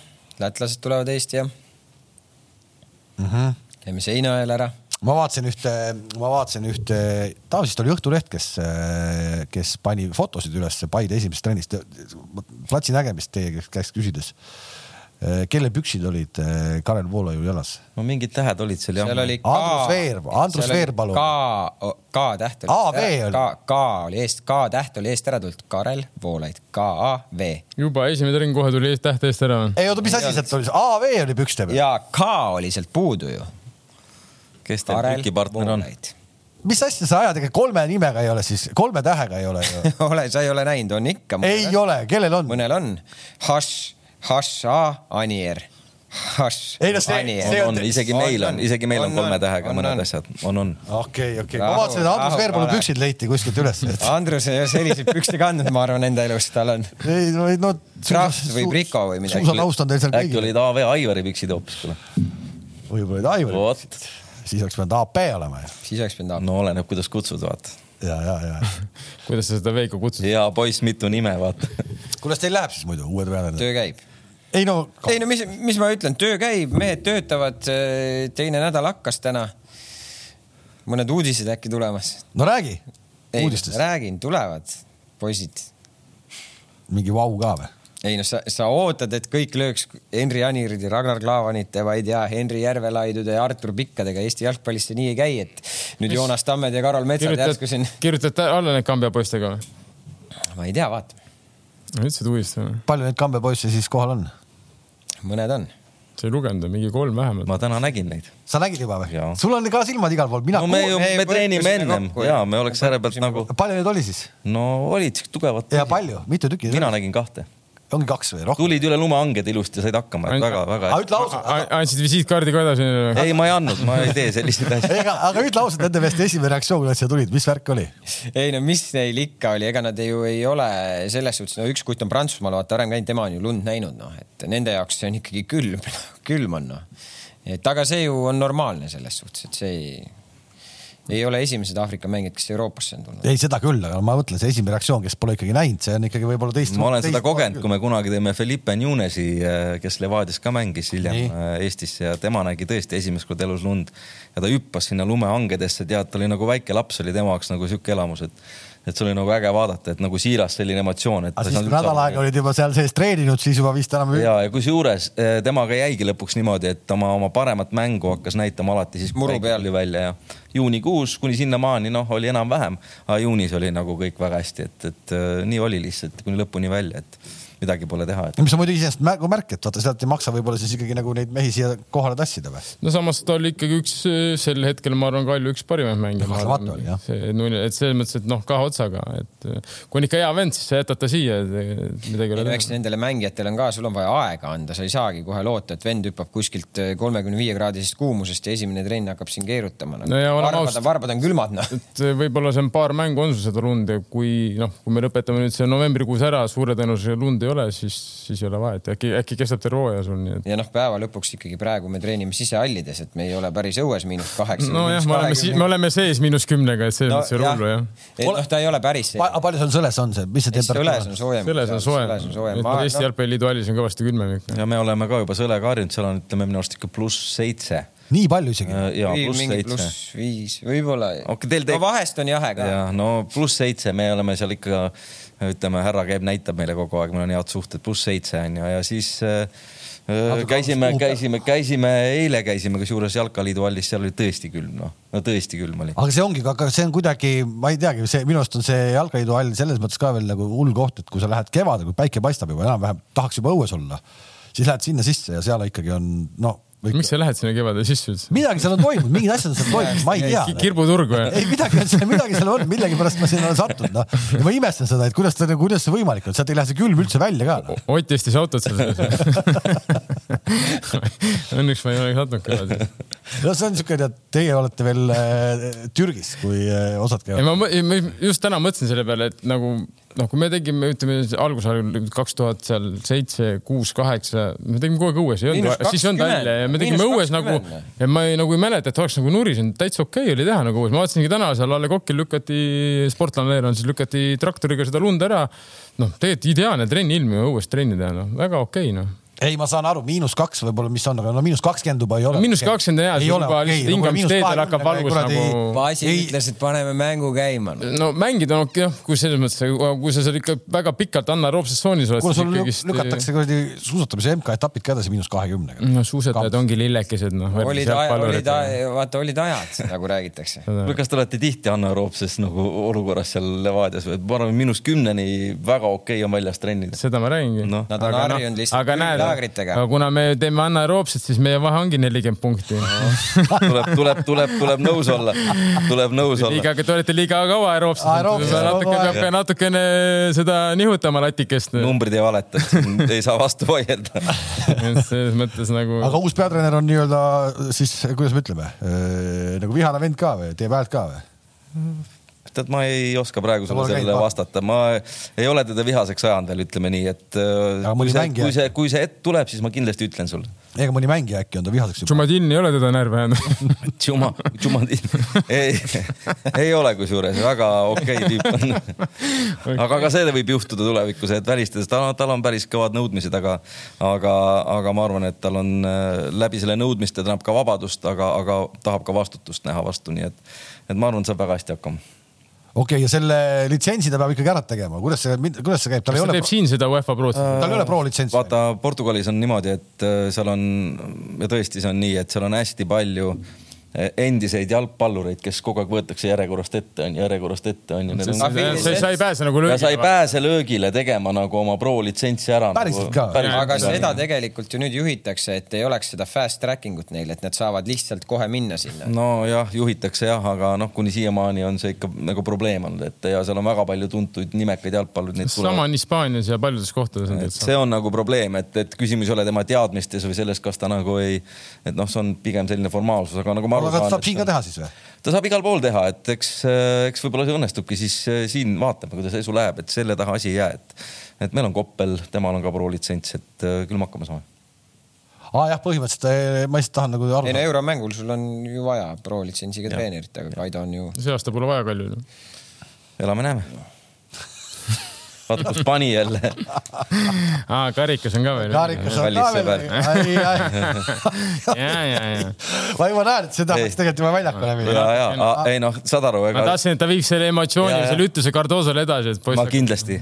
lätlased tulevad Eesti ja mm. -hmm. käime Seinaõel ära. ma vaatasin ühte, ma vaatasin ühte, tavaliselt oli Õhtuleht, kes, kes pani fotosid üles Paide esimesest trennist, platsi nägemist teie käest küsides kelle püksid olid äh, Karel Voolaiu jalas? no mingid tähed olid seal jah. seal oli K. Andrus Veer, Andrus Veer, palun. K, K täht oli. A, V oli. K, K oli eest, K täht oli eest ära tulnud, Karel Voolaid, K, A, V. juba esimene ring kohe tuli täht eest ära. ei oota, mis asi sealt oli, A, V oli pükste peal? ja K oli sealt puudu ju. kes teil trükipartner on? mis asja sa ajad, ega kolme nimega ei ole siis, kolme tähega ei ole ju ole, sa ei ole näinud, on ikka. ei ole, kellel on? mõnel on. Hašš Haša Anier. Haš. ei no see, see on, on, isegi meil on, isegi meil on, on kolme tähega mõned asjad, on, on. okei, okei, ma vaatasin, et Andrus Veerpalu püksid leiti kuskilt üles. Andrus ei ole selliseid pükse kandnud, ma arvan, enda elus, tal on. ei no, no. Trahv või Priko või midagi. suusataust on teil seal kõigil. äkki olid AV Aivari püksid hoopis, kuule. võib-olla olid Aivari püksid. siis oleks pidanud AP olema ju. siis oleks pidanud AP. no oleneb, kuidas kutsud, vaata ja, ja, ja kuidas sa seda Veiko kutsud? hea poiss, mitu nime, vaata kuidas teil läheb siis muidu, uued peale? töö käib ei no. ei no mis, mis ma ütlen, töö käib, mehed töötavad, äh, teine nädal hakkas täna. mõned uudised äkki tulemas. no räägi uudistest. räägin, tulevad poisid. mingi vau ka või? ei noh, sa, sa ootad, et kõik lööks Henri Anirid ja Ragnar Klavanite, vaid ja Henri Järvelaidude ja Artur Pikkadega. Eesti jalgpallis see nii ei käi, et nüüd mis? Joonas Tammed ja Karol Metsad järsku siin. kirjutad alla need Kambja poistega või? ma ei tea, vaatame. ütlesid uudist või? palju neid Kambja poisse siis kohal on? Mõned on sa ei lugenud, mingi kolm vähemalt. ma täna nägin neid. sa nägid juba või? sul on ka silmad igal pool, mina. no me ju, me treenime ennem ja me oleks ääre pealt nagu. palju neid oli siis? no olid tugevad. ja palju, mitu tükki? mina nägin kahte ongi kaks või rohkem? tulid üle lumeanged ilusti ja said hakkama, et väga-väga. ütle ausalt. andsid visiitkaardi ka edasi? ei, ma ei andnud, ma ei tee selliseid asju. ega, aga ütle ausalt nende meeste esimene reaktsioon, kui nad siia tulid, mis värk oli? ei no mis neil ikka oli, ega nad ju ei ole selles suhtes, no üks kutt on Prantsusmaal, vaata varem käinud, tema on ju lund näinud, noh, et nende jaoks see on ikkagi külm, külm on noh. et aga see ju on normaalne selles suhtes, et see ei ei ole esimesed Aafrika mängijad, kes Euroopasse on tulnud. ei, seda küll, aga ma mõtlen, see esimene reaktsioon, kes pole ikkagi näinud, see on ikkagi võib-olla teist. ma olen seda kogenud, kui me kunagi tõime Felipe Nunesi, äh, kes Levadias ka mängis hiljem Nii. Äh, Eestisse ja tema nägi tõesti esimest korda elus lund ja ta hüppas sinna lumeangedesse, tead, ta oli nagu väike laps, oli tema jaoks nagu sihuke elamus, et et see oli nagu äge vaadata, et nagu siiras selline emotsioon, et. aga siis kui nädal aega olid juba seal sees treeninud, siis juba vist enam. ja, ja kusjuures eh, temaga jäigi lõpuks niimoodi, et oma, oma paremat mängu hakkas näitama alati siis. muru peal. välja ja juunikuus kuni sinnamaani noh, oli enam-vähem, aga juunis oli nagu kõik väga hästi, et, et eh, nii oli lihtsalt kuni lõpuni välja, et midagi pole teha et.... mis on muidugi iseenesest märgu märk, et vaata sealt ei maksa võib-olla siis ikkagi nagu neid mehi siia kohale tassida või? no samas ta oli ikkagi üks sel hetkel, ma arvan, Kalju üks parimaid mängijaid. kahtlemata oli jah. see, et selles mõttes, et noh, kahe otsaga, et kui on ikka hea vend, siis sa jätad ta siia, midagi ei ole teha. eks nendele mängijatele on ka, sul on vaja aega anda, sa ei saagi kohe loota, et vend hüppab kuskilt kolmekümne viie kraadisest kuumusest ja esimene trenn hakkab siin keerutama nagu.. no ausad. varbad on külmad noh. et võib-olla see on paar mängu on sul seda lund ja kui noh, kui me lõpetame nüüd see novembrikuus ära, suure tõenäosusega lund ei ole, siis siis ei ole vahet, äkki, äkki kestab terve hooaja sul nii et. ja noh, päeva lõpuks ikkagi praegu me treenime sisehallides, et me ei ole päris õues miinus kaheksa. nojah, me oleme, me oleme sees miinus kümnega, et selles mõttes ei ole hullu jah. noh, ta ei ole päris. palju seal sõles on see, mis see temperatuur on? sõles on soojem. sõles on soojem. Eesti no. jalgpalliliidu hallis on kõvasti külmem ikka. ja me oleme ka juba sõlega harjunud, seal on, ütleme minu arust ikka pluss seitse nii palju isegi? ja pluss seitse. pluss viis, võib-olla okay,. Teil no vahest on jahe ka. ja no pluss seitse, me oleme seal ikka ütleme, härra käib, näitab meile kogu aeg, meil on head suhted, pluss seitse on ju, ja siis äh, äh käisime, käisime, käisime, eile käisime kusjuures Jalkaliidu hallis, seal oli tõesti külm, noh, no tõesti külm oli. aga see ongi, aga see on kuidagi, ma ei teagi, see minu arust on see Jalkaliidu hall selles mõttes ka veel nagu hull koht, et kui sa lähed kevadel, kui päike paistab juba enam-vähem, tahaks juba õues olla, siis lähed sinna sisse ja seal ikkagi on no. Miks sa lähed sinna kevadel sisse üldse? midagi seal on toimunud, mingid asjad on seal toimunud, ma ei tea. kirbuturg või? ei, midagi on seal, midagi seal on, millegipärast ma sinna olen sattunud, noh. ja ma imestan seda, et kuidas ta, kuidas see võimalik on, sealt ei lähe see külm üldse välja ka no.. Ott istis autot seal Õnneks ma ei ole sattunud kevadel. no see on niisugune, et teie olete veel äh, Türgis, kui äh, osad käivad. ma just täna mõtlesin selle peale, et nagu noh, kui me tegime, ütleme algusajal kaks tuhat seal seitse, kuus, kaheksa, me tegime kogu aeg õues, ei olnud, siis ei olnud välja ja me tegime õues nagu ja ma ei, nagu ei mäleta, et oleks nagu nurisenud, täitsa okei okay oli teha nagu õues, ma vaatasingi täna seal A Le Coqil lükati, Sportland Air on siis lükati traktoriga seda lund ära. noh, tegelikult ideaalne trenni ilm ju õues trenni teha, noh väga okei okay, noh ei, ma saan aru, miinus kaks võib-olla, mis on, aga no miinus kakskümmend juba ei ole. miinus kakskümmend on hea, juba okay, lihtsalt hingamisteedel hakkab valgus nagu. Vasi ütles, et paneme mängu käima no.. no mängida on okei, jah, kui selles mõttes, kui sa seal ikka väga pikalt Anna Roopses tsoonis oled. kuule, sul ikkagist... lükatakse kuradi suusatamise MK-etapid ka edasi miinus kahekümnega. no suusatajad ongi lillekesed, noh. olid, olid, vaata, olid ajad, nagu räägitakse. või kas te olete tihti Anna Roopses nagu olukorras seal Levadias või? ma arvan, miinus kümneni väga okei okay on väljas trennida. seda ma räägingi no.. Nad on harjunud lihtsalt laagritega. aga kuna me teeme anaeroobset, siis meie vahe ongi nelikümmend punkti tuleb, tuleb, tuleb, tuleb nõus olla, tuleb nõus olla. liiga, te olete liiga kaua aeroobses. natuke peab ka natukene seda nihutama latikest. numbrid ei valeta, ei saa vastu vaielda selles mõttes nagu. aga uus peatreener on nii-öelda siis, kuidas me ütleme, nagu vihane vend ka või, teeb häält ka või? Tead, ma ei oska praegu sulle sellele vastata, ma ei ole teda vihaseks ajanud veel, ütleme nii, et äh, kui see, kui see, kui see hetk tuleb, siis ma kindlasti ütlen sulle. ega mõni mängija äkki on ta vihaseks juba. Tšumadin ei ole teda närvi ajanud. Tšuma, Tšumadin, ei, ei ole kusjuures, väga okei okay tüüp on. Okay.. aga ka see võib juhtuda tulevikus, et välistades, tal, tal on päris kõvad nõudmised, aga, aga, aga ma arvan, et tal on äh, läbi selle nõudmiste tähendab ka vabadust, aga, aga tahab ka vastutust näha vastu, nii et, et ma arvan, et saab väga hästi hakkama okei okay,, ja selle litsentsi ta peab ikkagi ära tegema, kuidas see, kuidas see käib? kas ta ole... teeb siin seda UEFA Prod? tal ei ole pro litsentsi. vaata, Portugalis on niimoodi, et äh, seal on ja tõesti, see on nii, et seal on hästi palju äh, endiseid jalgpallureid, kes kogu aeg võetakse järjekorrast ette, on järjekorrast ette on ju. sa ei pääse nagu löögile. sa ei pääse löögile tegema nagu oma pro litsentsi ära. päriselt nagu, ka. aga seda tegelikult ju nüüd juhitakse, et ei oleks seda fast tracking ut neil, et nad saavad lihtsalt kohe minna sinna. nojah, juhitakse jah, aga noh, kuni siiamaani on see ikka nagu probleem olnud, et ja seal on väga palju tuntud nimekaid jalgpallureid. sama on Hispaanias ja paljudes kohtades. see on nagu probleem, et, et küsimus ei ole tema teadmistes või selles, kas ta nagu ei, et noh, see on pigem selline formaalsus, aga nagu ma aru saan. saab siin ka teha siis või? ta saab igal pool teha, et eks, eks võib-olla see õnnestubki, siis äh, siin vaatame, kuidas esu läheb, et selle taha asi ei jää, et, et meil on Koppel, temal on ka pro litsents, et äh, küll me hakkama saame aa ah, jah, põhimõtteliselt ma lihtsalt tahan nagu aru. ei no euromängul sul on ju vaja pro litsentsiga treenerit, aga Kaido on ju. see aasta pole vaja Kaljul. elame-näeme vaata kus pani jälle aa, karikas on ka veel. karikas on ka veel ja, ja, ja. ma juba näen, et see tahaks Ei. tegelikult juba väljakule ja, minna. ja ei noh, saad aru, ma ega tahtsin, et ta viiks selle emotsiooni Ja, ja ja. selle ütuse Cardosole edasi, et poiss. ma kindlasti.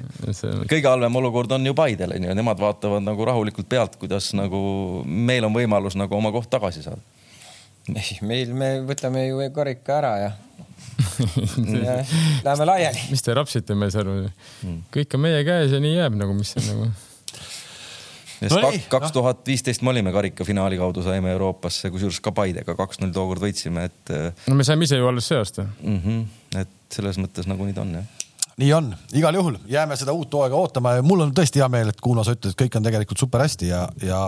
kõige halvem olukord on ju Paidel onju, nemad vaatavad nagu rahulikult pealt, kuidas nagu meil on võimalus nagu oma koht tagasi saada. ei, meil, me võtame ju karika ära ja, ja läheme laiali. mis te rapsite mees aru? Hmm. kõik on meie käes ja nii jääb nagu, mis see nagu. No ei, kaks tuhat viisteist me olime karikafinaali kaudu, saime Euroopasse, kusjuures ka Paidega kaks-null tookord võitsime, et no me saime ise ju alles see aasta. mm. -hmm, et selles mõttes nagu nii ta on jah. nii on, igal juhul jääme seda uut hooaega ootama ja mul on tõesti hea meel, et Kuno, sa ütled, et kõik on tegelikult super hästi ja, ja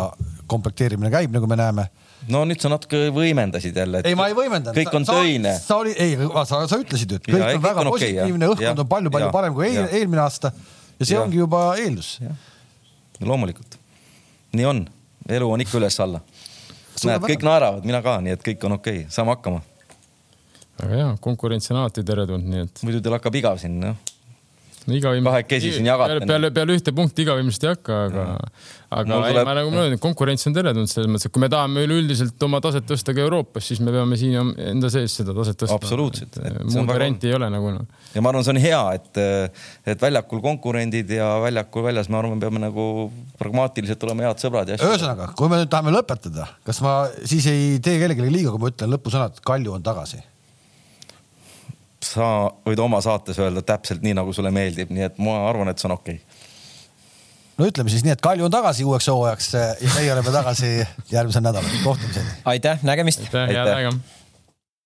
komplekteerimine käib, nagu me näeme. No nüüd sa natuke võimendasid jälle. ei, ma ei võimendanud. kõik on töine. sa oli, ei, sa, sa ütlesid ju, et kõik Ja, ei, on kõik väga on okei, positiivne jah. õhkkond Jah, on palju-palju jah, parem kui eel, jah. eelmine aasta ja see Jah. ongi juba eeldus. loomulikult, nii on, elu on ikka üles-alla. näed, kõik naeravad, mina ka, nii et kõik on okei okay., saame hakkama. aga jaa, konkurents on alati teretulnud, nii et muidu teil hakkab igav siin, noh. No igavim-. Kahekesi siin jagate. peale, peale, peale ühte punkti igav ilmselt ei hakka, aga, aga ei, tuleb- ma nagu ütlen, konkurents on teretulnud selles mõttes, et kui me tahame üleüldiselt oma taset tõsta ka Euroopas, siis me peame siin enda sees seda taset tõstma. Absoluutselt. Et see on muud väga- varianti ei ole nagu noh. ja ma arvan, see on hea, et, et väljakul konkurendid ja väljakul väljas, ma arvan, peame nagu pragmaatiliselt olema head sõbrad ja. ühesõnaga, kui me nüüd tahame lõpetada, kas ma siis ei tee kellelegi liiga, kui ma ütlen lõpusõnad, Kalju on tagasi? Sa võid oma saates öelda täpselt nii, nagu sulle meeldib, nii et ma arvan, et see on okei okay.. no ütleme siis nii, et Kalju on tagasi uueks hooajaks ja meie oleme tagasi järgmisel nädalal, kohtumiseni. aitäh, nägemist. aitäh, head Aitäh. aega